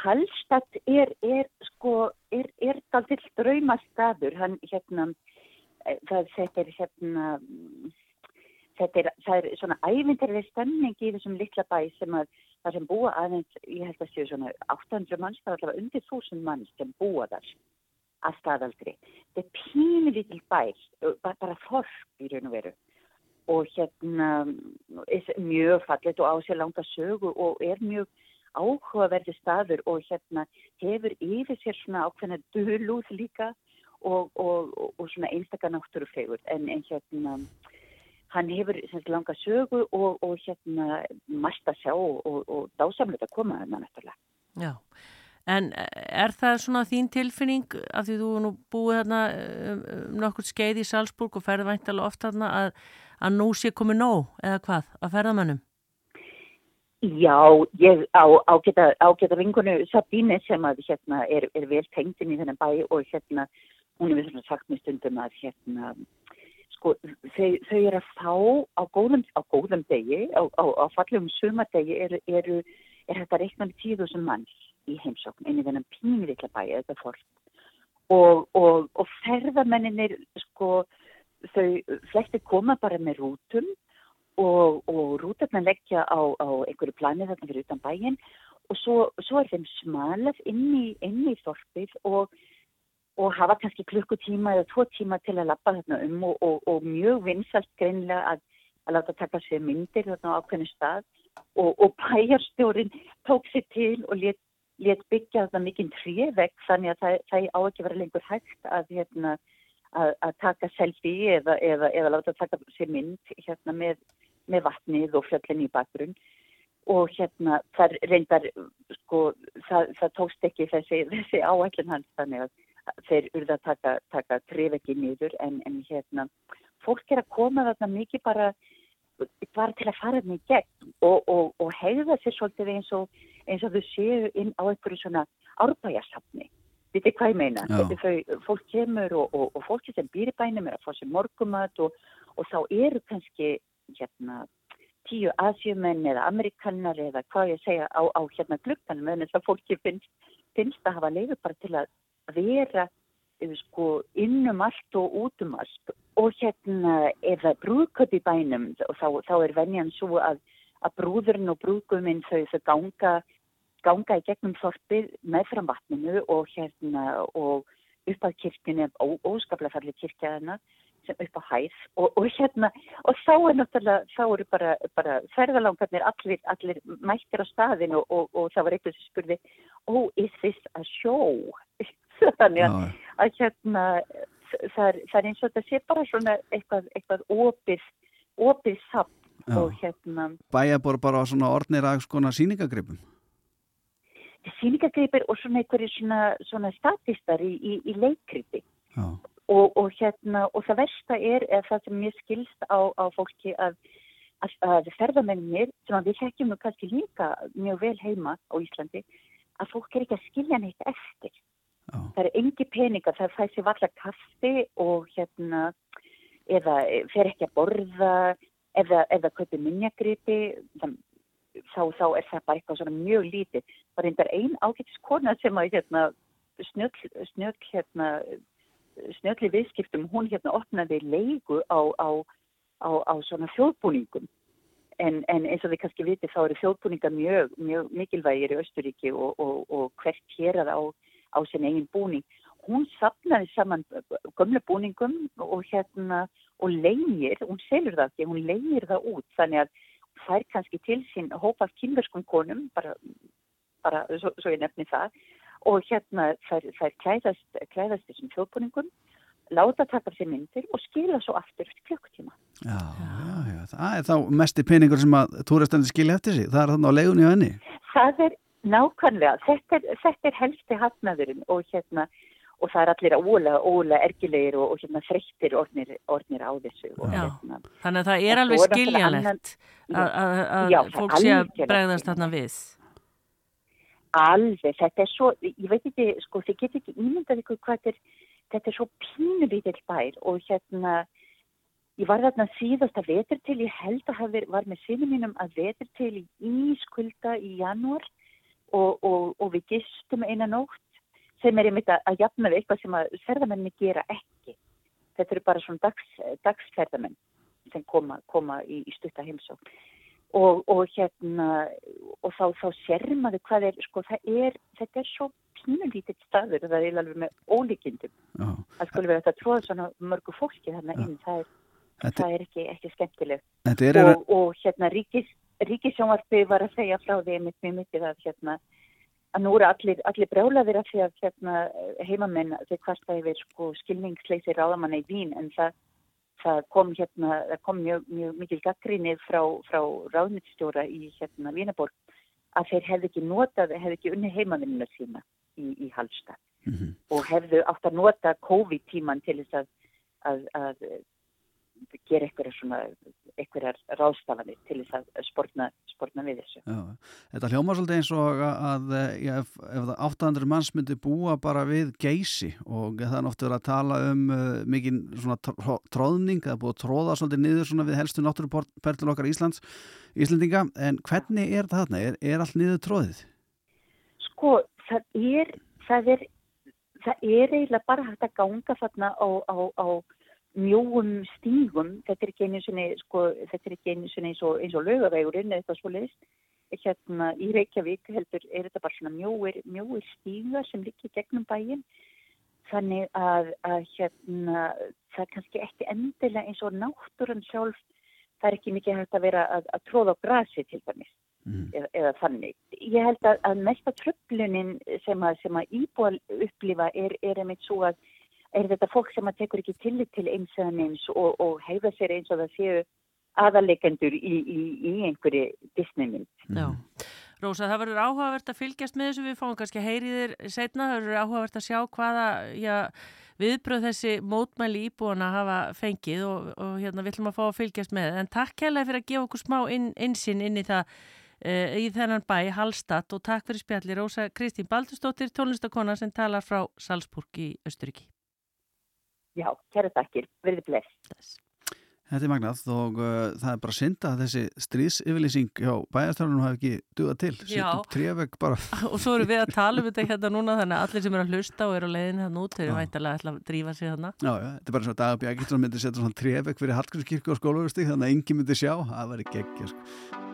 Q: Hallstatt er, er sko, er, er daldill draumastadur, hann hérna, eh, það, þetta er hérna, þetta er, það er svona ævindarlega stemning í þessum litla bæ sem að það sem búa aðeins, ég held að séu svona 800 manns, það er allavega undir 1000 manns sem búa þar að staðaldri. Þetta er pínu lítil bæ, bara, bara þorp í raun og veru og hérna er mjög fallet og á sér langa sögu og er mjög áhugaverði staður og hérna hefur yfir sér svona ákveðna dölúð líka og, og, og, og svona einstakar náttúrufegur en, en hérna hann hefur semst langa sögu og hérna mæst að sjá og dásamlega að koma þarna náttúrulega.
B: Já, en er það svona þín tilfinning af því þú nú búið þarna um, um nokkur skeið í Salzburg og ferði væntalega oft þarna að, að nú sé komið nóg eða hvað að ferðamannum?
Q: Já, ég á ágæta, ágæta vingunu Sabine sem að hérna er, er vel tengdinn í þennan bæ og hérna hún er við svona sagt með stundum að hérna sko þau, þau eru að fá á góðum, á góðum degi, á, á, á fallegum sumadegi eru, eru, er þetta reikna með tíðusum manns í heimsókn inn í þennan pínirikla bæ eða fólk og, og, og ferðamenninir sko þau flesti koma bara með rútum og, og rútarnar leggja á, á einhverju planið þarna fyrir utan bæin og svo, svo er þeim smalað inn í, inn í þorpið og, og hafa kannski klukkutíma eða tvo tíma til að lappa þarna um og, og mjög vinsalt greinlega að, að láta taka sér myndir þarna á ákveðinu stað og bæjarstjórin tók sér til og let, let byggja þarna mikinn trívegg þannig að það, það á ekki vera lengur hægt að hérna að, að taka selfie eða, eða, eða láta taka sér mynd hérna með með vatnið og fjöllin í bakgrunn. Og hérna þar reyndar sko það, það tókst ekki þessi, þessi áætlun hans þannig að þeir urða að taka, taka trefekki nýður en, en hérna fólk er að koma þarna mikið bara bara til að fara í gegn og, og, og heiða sér svolítið eins og, eins og þau séu inn á einhverju svona árbæjarsafni Þetta er hvað ég meina. Þau, fólk kemur og, og, og fólki sem býr í bænum er að fá sér morgumat og, og þá eru kannski hérna tíu asjumenn eða amerikanar eða hvað ég segja á, á hérna glukkanum en þess að fólki finnst, finnst að hafa leiður bara til að vera eh, sko innum allt og út um allt og hérna ef það brúðköp í bænum og þá, þá er venjan svo að, að brúðurinn og brúðguminn þau þau ganga, ganga í gegnum þorpið með fram vatninu og hérna og upp að kirkjunni óskaplega færli kirkjaðana sem upp á hæð. Og, og hérna og þá er náttúrulega, þá eru bara, bara ferðalangarnir allir, allir mættir á staðinu og, og það var eitthvað sem spurði, oh is this a show? þannig að, að hérna það er, það er eins og þetta sé bara svona eitthvað, eitthvað opið opið samt og hérna
A: Bæjabor bara á svona ornir að skona síningagripum
Q: Síningagripir og svona einhverju svona, svona statistar í, í, í leikripi Já. Og, og, hérna, og það versta er, það sem mér skilst á, á fólki að, að, að ferðamennir, sem við þekkjum nú kannski líka mjög vel heima á Íslandi, að fólk er ekki að skilja neitt eftir. það er engi peningar, það fæ sér valla kaffi og hérna eða fer ekki að borða eða, eða kaupi minnjagripi þá, þá er það bara eitthvað svona mjög lítið. Er einnig einn ágættis kona sem að hérna, snjöll, snjöll hérna snjölli viðskiptum, hún hérna opnaði leigu á, á, á, á svona þjóðbúningum en, en eins og við kannski viti þá eru þjóðbúningar mjög, mjög mikilvægir í Östuríki og, og, og hvert hérað á, á sin eigin búning. Hún sapnaði saman gömle búningum og hérna og leigir, hún selur það ekki, hún leigir það út þannig að er kannski til sín hópað kynverskum konum, bara, bara svo, svo ég nefni það og hérna þær, þær klæðast, klæðast þessum þjóðbúningum, láta taka sér myndir og skila svo aftur eftir klukkutíma.
A: Já, já, já, það er þá mest í peningur sem að túristandi skilja eftir sig, það er þannig á leigunni og henni.
Q: Það er nákvæmlega, þetta er, þetta er helsti hafnaðurinn og hérna, og það er allir ólega, ólega ergilegir og, og hérna þreyttir ornir, ornir á þessu. Hérna,
B: Þannig að það er alveg skiljanlegt að fólk sé að bregðast þarna við.
Q: Alveg, þetta er svo, ég veit ekki, sko, þið getur ekki ímyndað ykkur hvað þetta er, þetta er svo pínulítill bær og hérna, ég var þarna síðast að vetur til, ég held að hafa var með sínum mínum að vetur til í ískulda í janúar og, og, og við gistum eina nótt sem er einmitt að, að jafna við eitthvað sem að ferðamenni gera ekki. Þetta eru bara svona dags, dagsferðamenn sem koma, koma í, í stutta heimsók. Og, og hérna og þá, þá sér maður hvað er sko það er, þetta er svo pínulítið staður og það er alveg með ólíkindum það skulle vera þetta tróða svona mörgu fólki þarna inn, það er, þetta, það er ekki, ekki skemmtilegt
A: er
Q: og, og hérna ríkis, ríkisjónvarpi var að segja frá því mitt mjög mikið að hérna að nú eru allir, allir brjálaðir af því að hérna, heimamenn þeir kvarta yfir sko, skilningsleisi ráðamanna í vín en það það kom hérna, kom mjög, mjög mikil gaggrinnið frá, frá ráðnýttstjóra í hérna Vínaborg að þeir hefði ekki notað, hefði ekki unni heimavinnuna sína í, í Hallstad mm -hmm. og hefðu átt að nota COVID-tíman til þess að, að, að gera eitthvað svona, eitthvað ráðstafanir til þess að sportna, sportna við þessu.
A: Já, þetta hljómar svolítið eins og að já, ef, ef 800 manns myndi búa bara við geysi og það er náttúrulega að tala um uh, mikinn svona tróðning, það er búið að tróða svolítið niður svona við helstu náttúruperlur okkar Íslands, Íslandinga, en hvernig er það þarna? Er, er allt niður tróðið?
Q: Sko, það er, það er, það er eiginlega bara hægt að ganga þarna á, á, á mjóum stígum, þetta er ekki einu sinni, sko, þetta er ekki einu sinni eins og, og lögavegurinn eða eitthvað svo leiðist. Hérna í Reykjavík heldur er þetta bara svona mjóir, mjóir stíga sem líkir gegnum bæin. Þannig að, að hérna, það er kannski ekki endilega eins og náttúrann sjálf, það er ekki mikið hægt að vera að, að tróða á grasi til dæmis. Mm. Eða, eða þannig. Ég held að, að mesta tröflunin sem að, að íbúa upplifa er, er einmitt svo að er þetta fólk sem að tekur ekki tillit til eins og eins og, og heiða sér eins og það séu aðalegendur í, í, í einhverju Disney-mynd.
B: Já. Rósa, það verður áhugavert að fylgjast með þessu, við fáum kannski heyriðir setna, það verður áhugavert að sjá hvaða já, viðbröð þessi mótmæli íbúana hafa fengið og, og hérna við ætlum að fá að fylgjast með. En takk kærlega fyrir að gefa okkur smá inn, insinn inn í það uh, í þennan bæ, Hallstatt og takk fyrir spjalli Rósa Kristín Baldurstóttir, tónlistakona sem talar frá Salzburg í Östuríki.
Q: Já, kæra takkir, verði bless.
A: Þetta er magnað og uh, það er bara synda að þessi stríðsyfirlýsing hjá bæjarstjárnum hafi ekki dugað til.
B: Já.
A: Trefeg bara.
B: Og svo eru við að tala um þetta hérna núna þannig að allir sem eru að hlusta og eru á leiðin hérna út eru væntalega að drífa sig hérna.
A: Já, já, þetta er bara svona dagabjækitt sem myndir setja svona trefeg fyrir Hallgrímskirkju og skólaugustík þannig að enginn myndir sjá. Það væri geggja sko.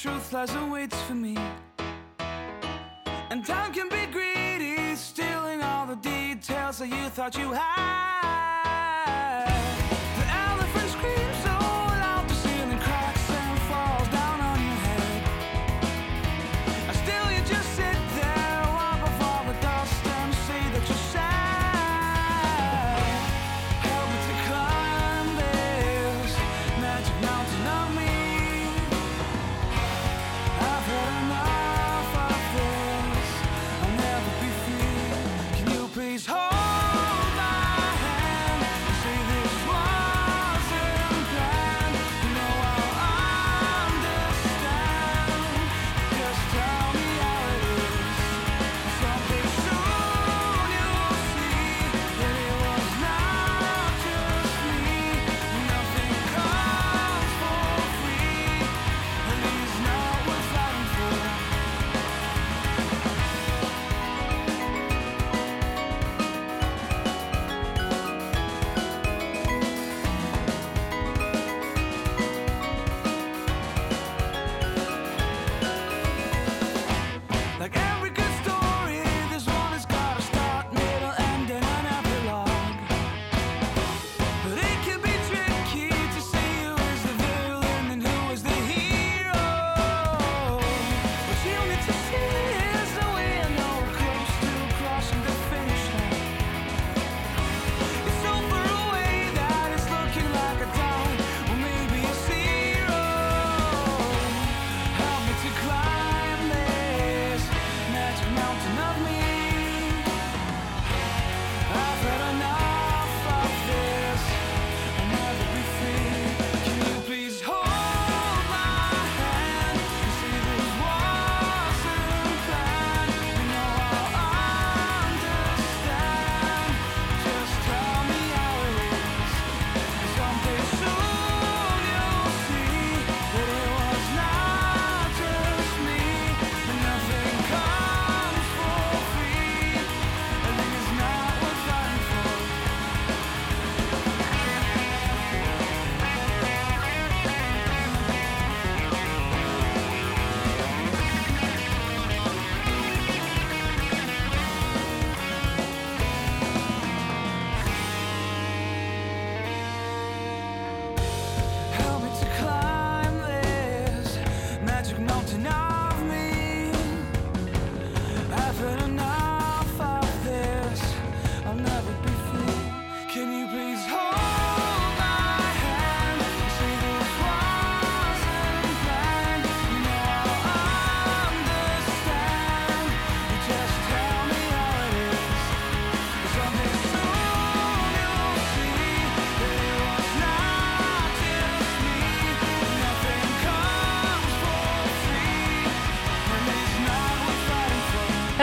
F: truth lies awaits for me. And time can be greedy, stealing all the details that you thought you had.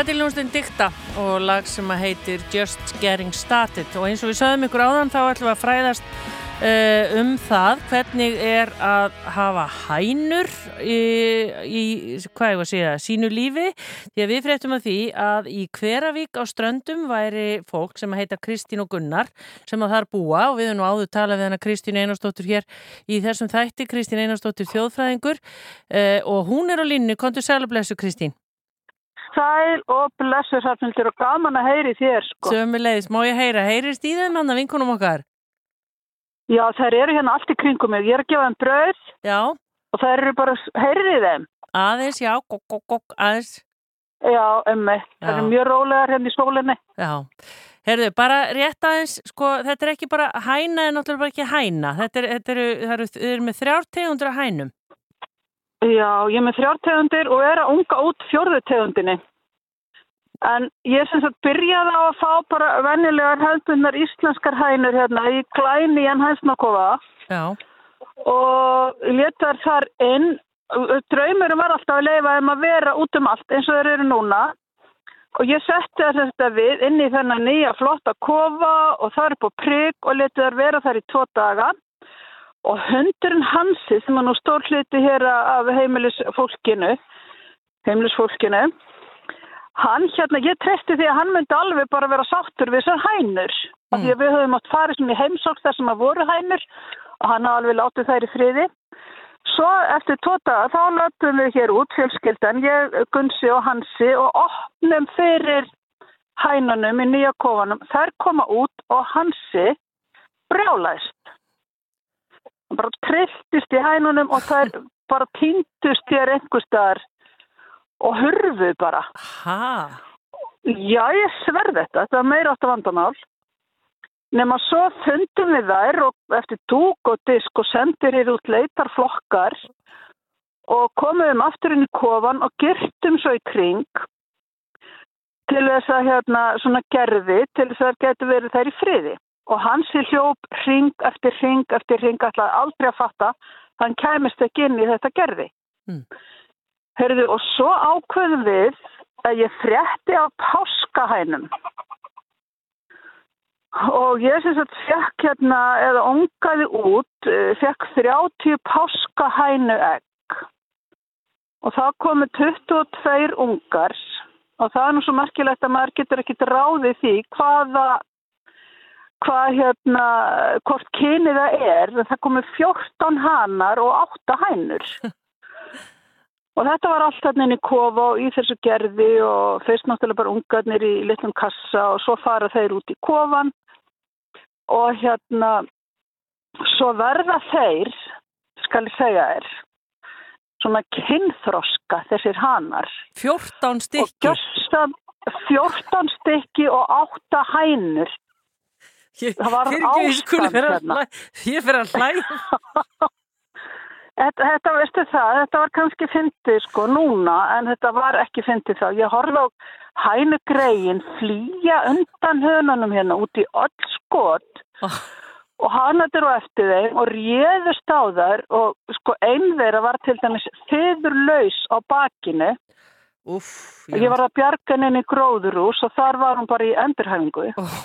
B: Þetta er ljónstinn Dikta og lag sem heitir Just Getting Started. Og eins og við sögum ykkur áðan þá ætlum við að fræðast uh, um það hvernig er að hafa hænur í, í hvað ég var að segja, sínu lífi. Því að við fréttum að því að í Hveravík á ströndum væri fólk sem heita Kristín og Gunnar sem að þar búa. Og við höfum nú áður talað við hana Kristín Einarstóttur hér í þessum þætti, Kristín Einarstóttur þjóðfræðingur. Uh, og hún er á línu, kontur sælublessu Kristín
R: Sæl og blessur Sarnildur og gaman að heyri þér sko.
B: Sömulegis, má ég heyra, heyrist í þeim hann að vinkunum okkar?
R: Já, þær eru hérna allt í kringum mig. Ég er að gefa þeim bröð
B: Já.
R: og þær eru bara, heyrið þeim?
B: Aðeins, já, gokk, gokk, gokk, aðeins.
R: Já, ummi. Það eru mjög rólegar hérna í sólinni.
B: Já. Herðu, bara rétt aðeins, sko, þetta er ekki bara hæna en náttúrulega ekki hæna. Þetta er, þetta eru, eru, þau eru með þrjár tegundur af hænum.
R: Já, ég er með þrjár tegundir og er að unga út fjórðu tegundinni. En ég sem sagt byrjaði á að fá bara vennilegar hefðbundnar íslenskar hænur hérna í klæni en hænsnakofa.
B: Já.
R: Og letar þar inn, draumurum var alltaf að leifa um að vera út um allt eins og þeir eru núna. Og ég setti þetta við inn í þennan nýja flotta kofa og það er på prigg og letið þar vera þar í tvo daga. Og hundurinn Hansi sem er nú stór hluti hér af heimilisfólkinu, heimilisfólkinu, hann hérna, ég treysti því að hann myndi alveg bara vera sáttur við þessar hænur. Mm. Því að við höfum átt farið svona í heimsók þar sem að voru hænur og hann hafa alveg látið þær í friði. Svo eftir tóta þá löpum við hér út fjölskyldan, ég, Gunsi og Hansi og opnum fyrir hænunum í nýja kofanum. Þær koma út og Hansi brjálæst bara trilltist í hænunum og það er bara týndust hér einhver staðar og hurfu bara.
B: Hæ?
R: Já, ég sverð þetta. Þetta var meira átt að vandamál. Nefn að svo fundum við þær og eftir dúk og disk og sendir hér út leitarflokkar og komum aftur inn í kofan og girtum svo í kring til þess að hérna svona gerði til þess að það getur verið þær í friði og hans er hljóp ring eftir ring eftir ring alltaf aldrei að fatta hann kæmist ekki inn í þetta gerði.
B: Mm.
R: Hörðu, og svo ákveðum við að ég frétti á páskahænum. Og ég syns að fekk hérna eða ongaði út fekk 30 páskahænu egg. Og það komi 22 ungar. Og það er nú svo merkilegt að maður getur ekki ráðið því hvaða hvað hérna, hvort kynið það er, það komið 14 hanar og 8 hænur. og þetta var allt hérna inn í kofa og í þessu gerði og fyrst náttúrulega bara ungarnir í litlum kassa og svo fara þeir út í kofan og hérna, svo verða þeir, skal ég segja þér, svona kynþroska þessir hanar.
B: 14 stykki?
R: 14 stykki og 8 hænur.
B: Ég,
R: það var ástand
B: hérna. Ég fyrir að hlæða.
R: þetta, þetta, veistu það, þetta var kannski fyndið sko núna en þetta var ekki fyndið þá. Ég horfði á hænugreiðin flýja undan hönunum hérna út í öll skot
B: oh.
R: og hanaður og eftir þeim og réðust á þær og sko einn þeirra var til dæmis þyðurlaus á bakinu
B: Úf,
R: ég var að bjarga henni gróðurús og þar var hún bara í endurhæfingu.
B: Oh,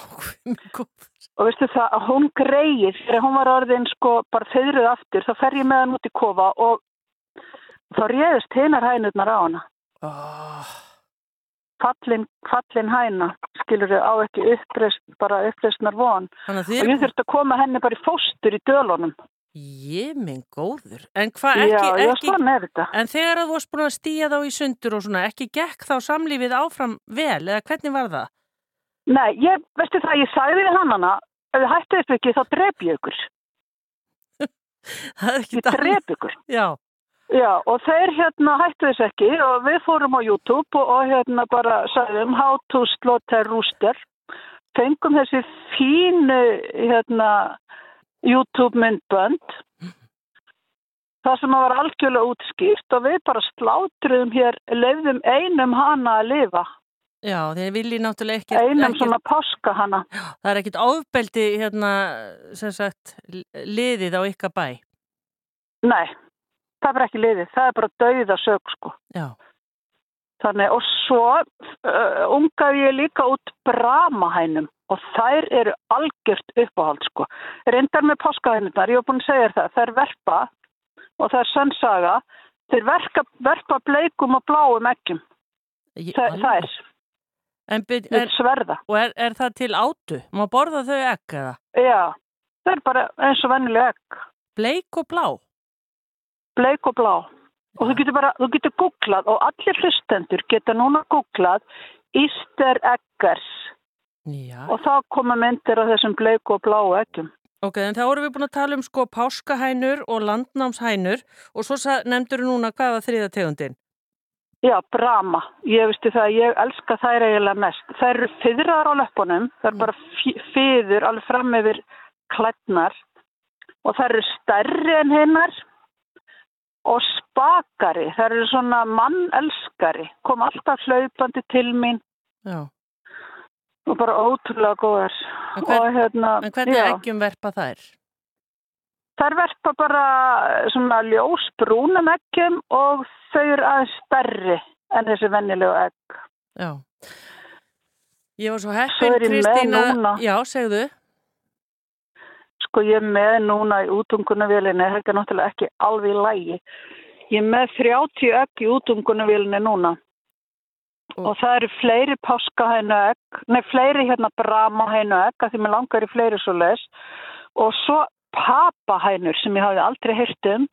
R: og veistu það að hún greið þegar hún var orðin sko bara þeirrið aftur þá fer ég með hann út í kofa og þá réðist hinnar hænurnar á hana.
B: Oh.
R: fallin, fallin hæna skilur þau á ekki uppreist bara uppreistnar von.
B: Og
R: ég þurfti að koma henni bara í fóstur í dölunum
B: Ég minn góður, en hvað ekki,
R: já, já,
B: ekki en þegar þú varst búin að stýja þá í sundur og svona, ekki gekk þá samlífið áfram vel, eða hvernig var það?
R: Nei, ég, veistu það, ég sagði við hann hana, ef þið hættu upp ekki þá dref ég ykkur.
B: Það er ekki
R: Ég dref ykkur.
B: Já.
R: Já, og þeir hérna hættu þess ekki og við fórum á YouTube og, og hérna bara sagðum how to slaughter rooster. Fengum þessi fínu hérna YouTube myndbönd það sem var algjörlega útskýrt og við bara slátruðum hér leiðum einum hana að lifa.
B: Já, þeir vilji náttúrulega ekki
R: einum
B: ekki,
R: svona páska hana.
B: Það er ekkit ofbeldi hérna sem sagt liðið á ykkar bæ.
R: Nei, það er ekki liðið það er bara dauða sög sko.
B: Já.
R: Þannig og svo uh, ungaði ég líka út bramahænum og þær eru algjört uppáhald sko. Reyndar með páskahænundar, ég hef búin að segja það, þær verpa og það er sannsaga, þeir verka, verpa bleikum og bláum eggjum. Það, er.
B: En,
R: er sverða.
B: Og er, er það til átu? Má borða þau egg eða?
R: Já, það er bara eins og vennileg egg.
B: Bleik og blá?
R: Bleik og blá. Og þú getur bara, þú getur googlað og allir hlustendur geta núna googlað Easter eggers.
B: Já.
R: Og þá koma myndir af þessum bleiku og bláu eggjum.
B: Ok, en þá erum við búin að tala um sko páskahænur og landnámshænur og svo nefndur við núna hvaða þriðategundin?
R: Já, Brahma. Ég veistu það að ég elska þær eiginlega mest. Þær eru fyrrar á löpunum, þær eru bara fyrður alveg fram yfir klætnar og þær eru stærri en hinnar og spakari. Þær eru svona mannelskari, kom alltaf hlaupandi til mín.
B: Já.
R: Og bara ótrúlega góðar.
B: En, hvern,
R: hérna,
B: en hvernig eggjum verpa þær?
R: Þær verpa bara svona ljósbrúnum eggjum og þau eru aðeins stærri en þessi vennilegu egg.
B: Já. Ég var svo heppin, Kristína. Já, segðu.
R: Sko ég með núna í útungunavílinni, þetta er náttúrulega ekki alveg í lægi. Ég með 30 egg í útungunavílinni núna. Og það eru fleiri páskahænu egg, nei fleiri hérna bramahænu egg, að því mér langar í fleiri svo les. Og svo papahænur sem ég hafi aldrei heyrt um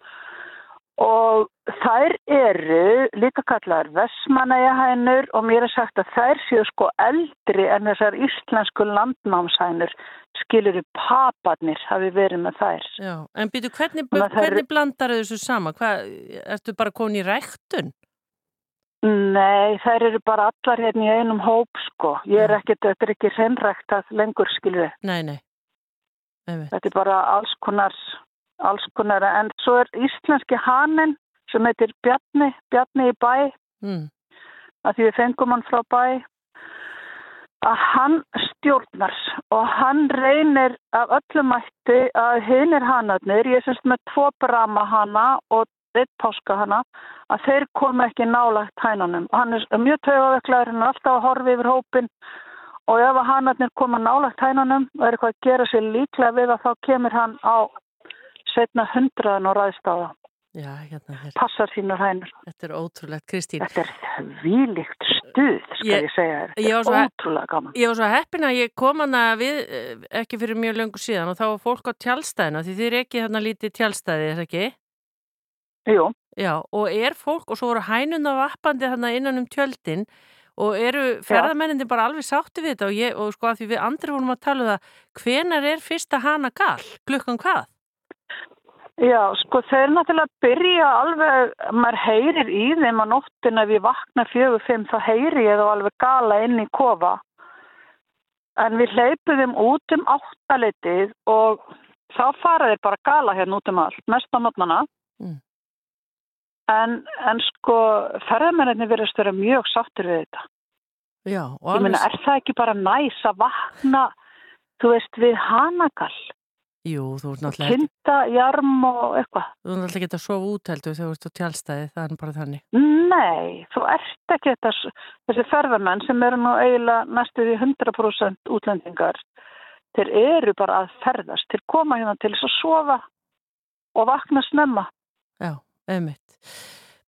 R: og þær eru líka kallar vesmanægahænur og mér er sagt að þær séu sko eldri en þessar íslensku landnámshænur skiluru paparnir hafi verið með þær.
B: Já, en býtu hvernig, hvernig blandar þessu sama? Hvað, ertu bara komin í ræktun?
R: Nei, þær eru bara allar hérna í einum hóp sko. Ég er ekkert, þetta er ekki hreinræktað lengur skiluru.
B: Nei, nei.
R: Þetta er bara alls konar, alls konar, en svo er íslenski hanin sem heitir Bjarni, Bjarni í bæ,
B: mm.
R: að því við fengum hann frá bæ, að hann stjórnar og hann reynir af öllum mætti að hinnir hanarnir, ég syns með tvo brama hana og eitt páska hana, að þeir komi ekki nálagt hænanum. Hann er mjög tögaveglaður, hann er alltaf að horfi yfir hópin og ef að hannarnir koma nálagt hænanum og er eitthvað að gera sér líklega við að þá kemur hann á setna hundraðan og ræðstáða.
B: Já, hérna hér.
R: Passar sínur hænur.
B: Þetta er ótrúlegt, Kristín.
R: Þetta er výlikt stuð, skal ég, ég segja þér. Þetta er svo, ótrúlega gaman.
B: Ég var svo heppin að ég kom hana við, ekki fyrir mjög löngu síðan og þá var fólk á tjálstæðina, því þið er ekki hérna lítið tjálstæði, er það ekki?
R: Jú.
B: Já, og er fólk, og svo voru hænuna vappandi hérna innan um tjöldin og eru ferðamenninni bara alveg sátti við þetta og, ég, og sko að því við andri vorum að tala um það, hvenar er fyrsta hana gall? Glukkan hvað?
R: Já, sko þeir náttúrulega byrja alveg, maður heyrir í þeim á nóttin ef ég vakna fjögur fimm þá heyri ég þá alveg gala inn í kofa en við hleypum þeim út um áttalitið og þá fara þeir bara gala hérna út um allt, mest á mótnana
B: mm.
R: En, en sko ferðamenninni verðast vera mjög sáttur við þetta
B: Já,
R: Ég meina, er það ekki bara næs að vakna, þú veist, við hanagall
B: Jú, þú ert náttúrulega...
R: Kinda, jarm og eitthvað.
B: Þú ert náttúrulega ekki að sofa út heldur þegar þú ert á tjálstæði, það er bara þannig.
R: Nei, þú ert ekki þetta, þessi ferðarmenn sem eru nú eiginlega næstuð í 100% útlendingar, þeir eru bara að ferðast, þeir koma hérna til þess að sofa og vakna snemma.
B: Já,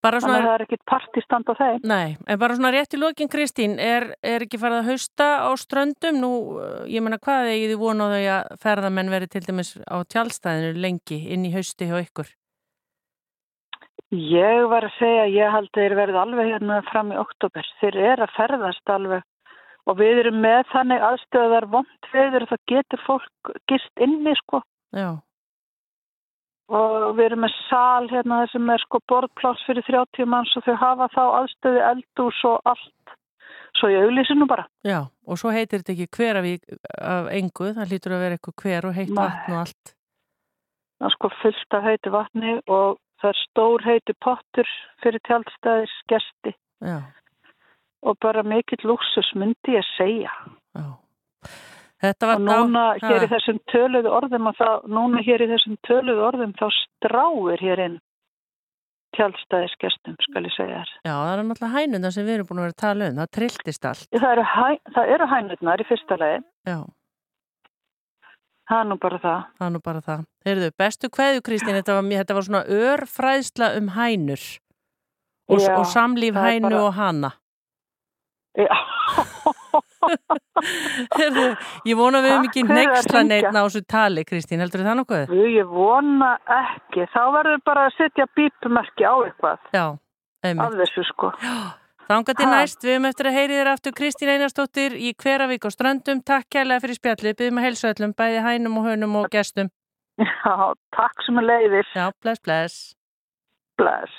B: auðvitað.
R: Svona, Þannig að það er ekkit partistand á þeim.
B: Nei, en bara svona rétt í lókin Kristín, er, er ekki farið að hausta á ströndum? Nú, ég menna hvað er þið vonu á þau að ferðamenn veri til dæmis á tjálstæðinu lengi inn í hausti hjá ykkur?
R: Ég var að segja, ég held að þeir verði alveg hérna fram í oktober. Þeir eru að ferðast alveg og við erum með þannig aðstöðar vond veður og það getur fólk gist inni sko.
B: Já
R: og við erum með sal hérna sem er sko borðpláss fyrir 30 manns og þau hafa þá aðstöði eldús og allt. Svo ég auðlýsi nú bara.
B: Já, og svo heitir þetta ekki hver af, af engu, það lítur að vera eitthvað hver og heit vatn og allt.
R: Það er sko fyllt af heiti vatni og það er stór heiti pottur fyrir tjálstæðis gesti.
B: Já.
R: og bara mikill lúksus myndi ég segja.
B: Já
R: og núna þá, hér í þessum töluðu orðum og þá, núna hér í þessum töluðu orðum þá stráir hér inn tjálstæðisgestum, skal ég segja þér.
B: Já, það er náttúrulega hænundar sem við erum búin að vera að tala um, það trilltist allt.
R: Það eru, hæ, það eru hænundar í fyrsta legi.
B: Já.
R: Það er nú bara það.
B: Það er nú bara það. Heyrðu, bestu kveðu Kristín, þetta var, þetta var svona örfræðsla um hænur og,
R: Já,
B: og samlíf hænu
R: bara-
B: og hana.
R: Já.
B: Ég vona við höfum ekki nexla neitt á þessu tali, Kristín, heldur það nokkuð?
R: Ég vona ekki. Þá verður bara að setja bípumerki á eitthvað.
B: Já.
R: Af þessu sko.
B: Þanga til
R: Ha.
B: næst, við höfum eftir að heyri þér aftur Kristín Einarsdóttir í Hveravík og Ströndum. Takk kærlega fyrir spjallið, byrjum að helsa öllum, bæði hænum og hönum og gestum.
R: Já, takk sem að leiðir.
B: Já, bless, bless.
R: Bless.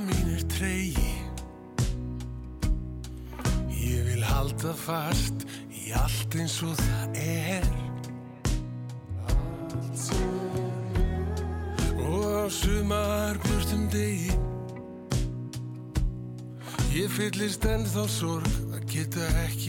S: Mín er tregi. Ég vil halda fast í allt eins og það er. Og á sumar björtum degi. Ég fyllist ennþá sorg að geta ekki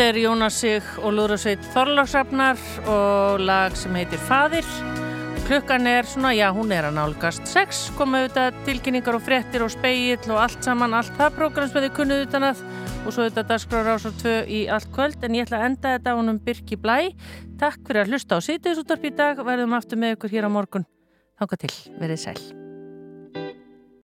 B: Þetta er Jónas Sig og Lúðrasveit Þorlagsrafnar og lag sem heitir Fadir. Klukkan er svona, já hún er að nálgast 6, komu auðvitað tilkynningar og frettir og speill og allt saman, allt það program sem þið kunnuð utan að og svo auðvitað dagskrára ásar 2 í allt kvöld en ég ætla að enda þetta á honum Birki Blæ. Takk fyrir að hlusta á sýtiðsúttarp í dag, verðum aftur með ykkur hér á morgun. Þánga til, verið sæl.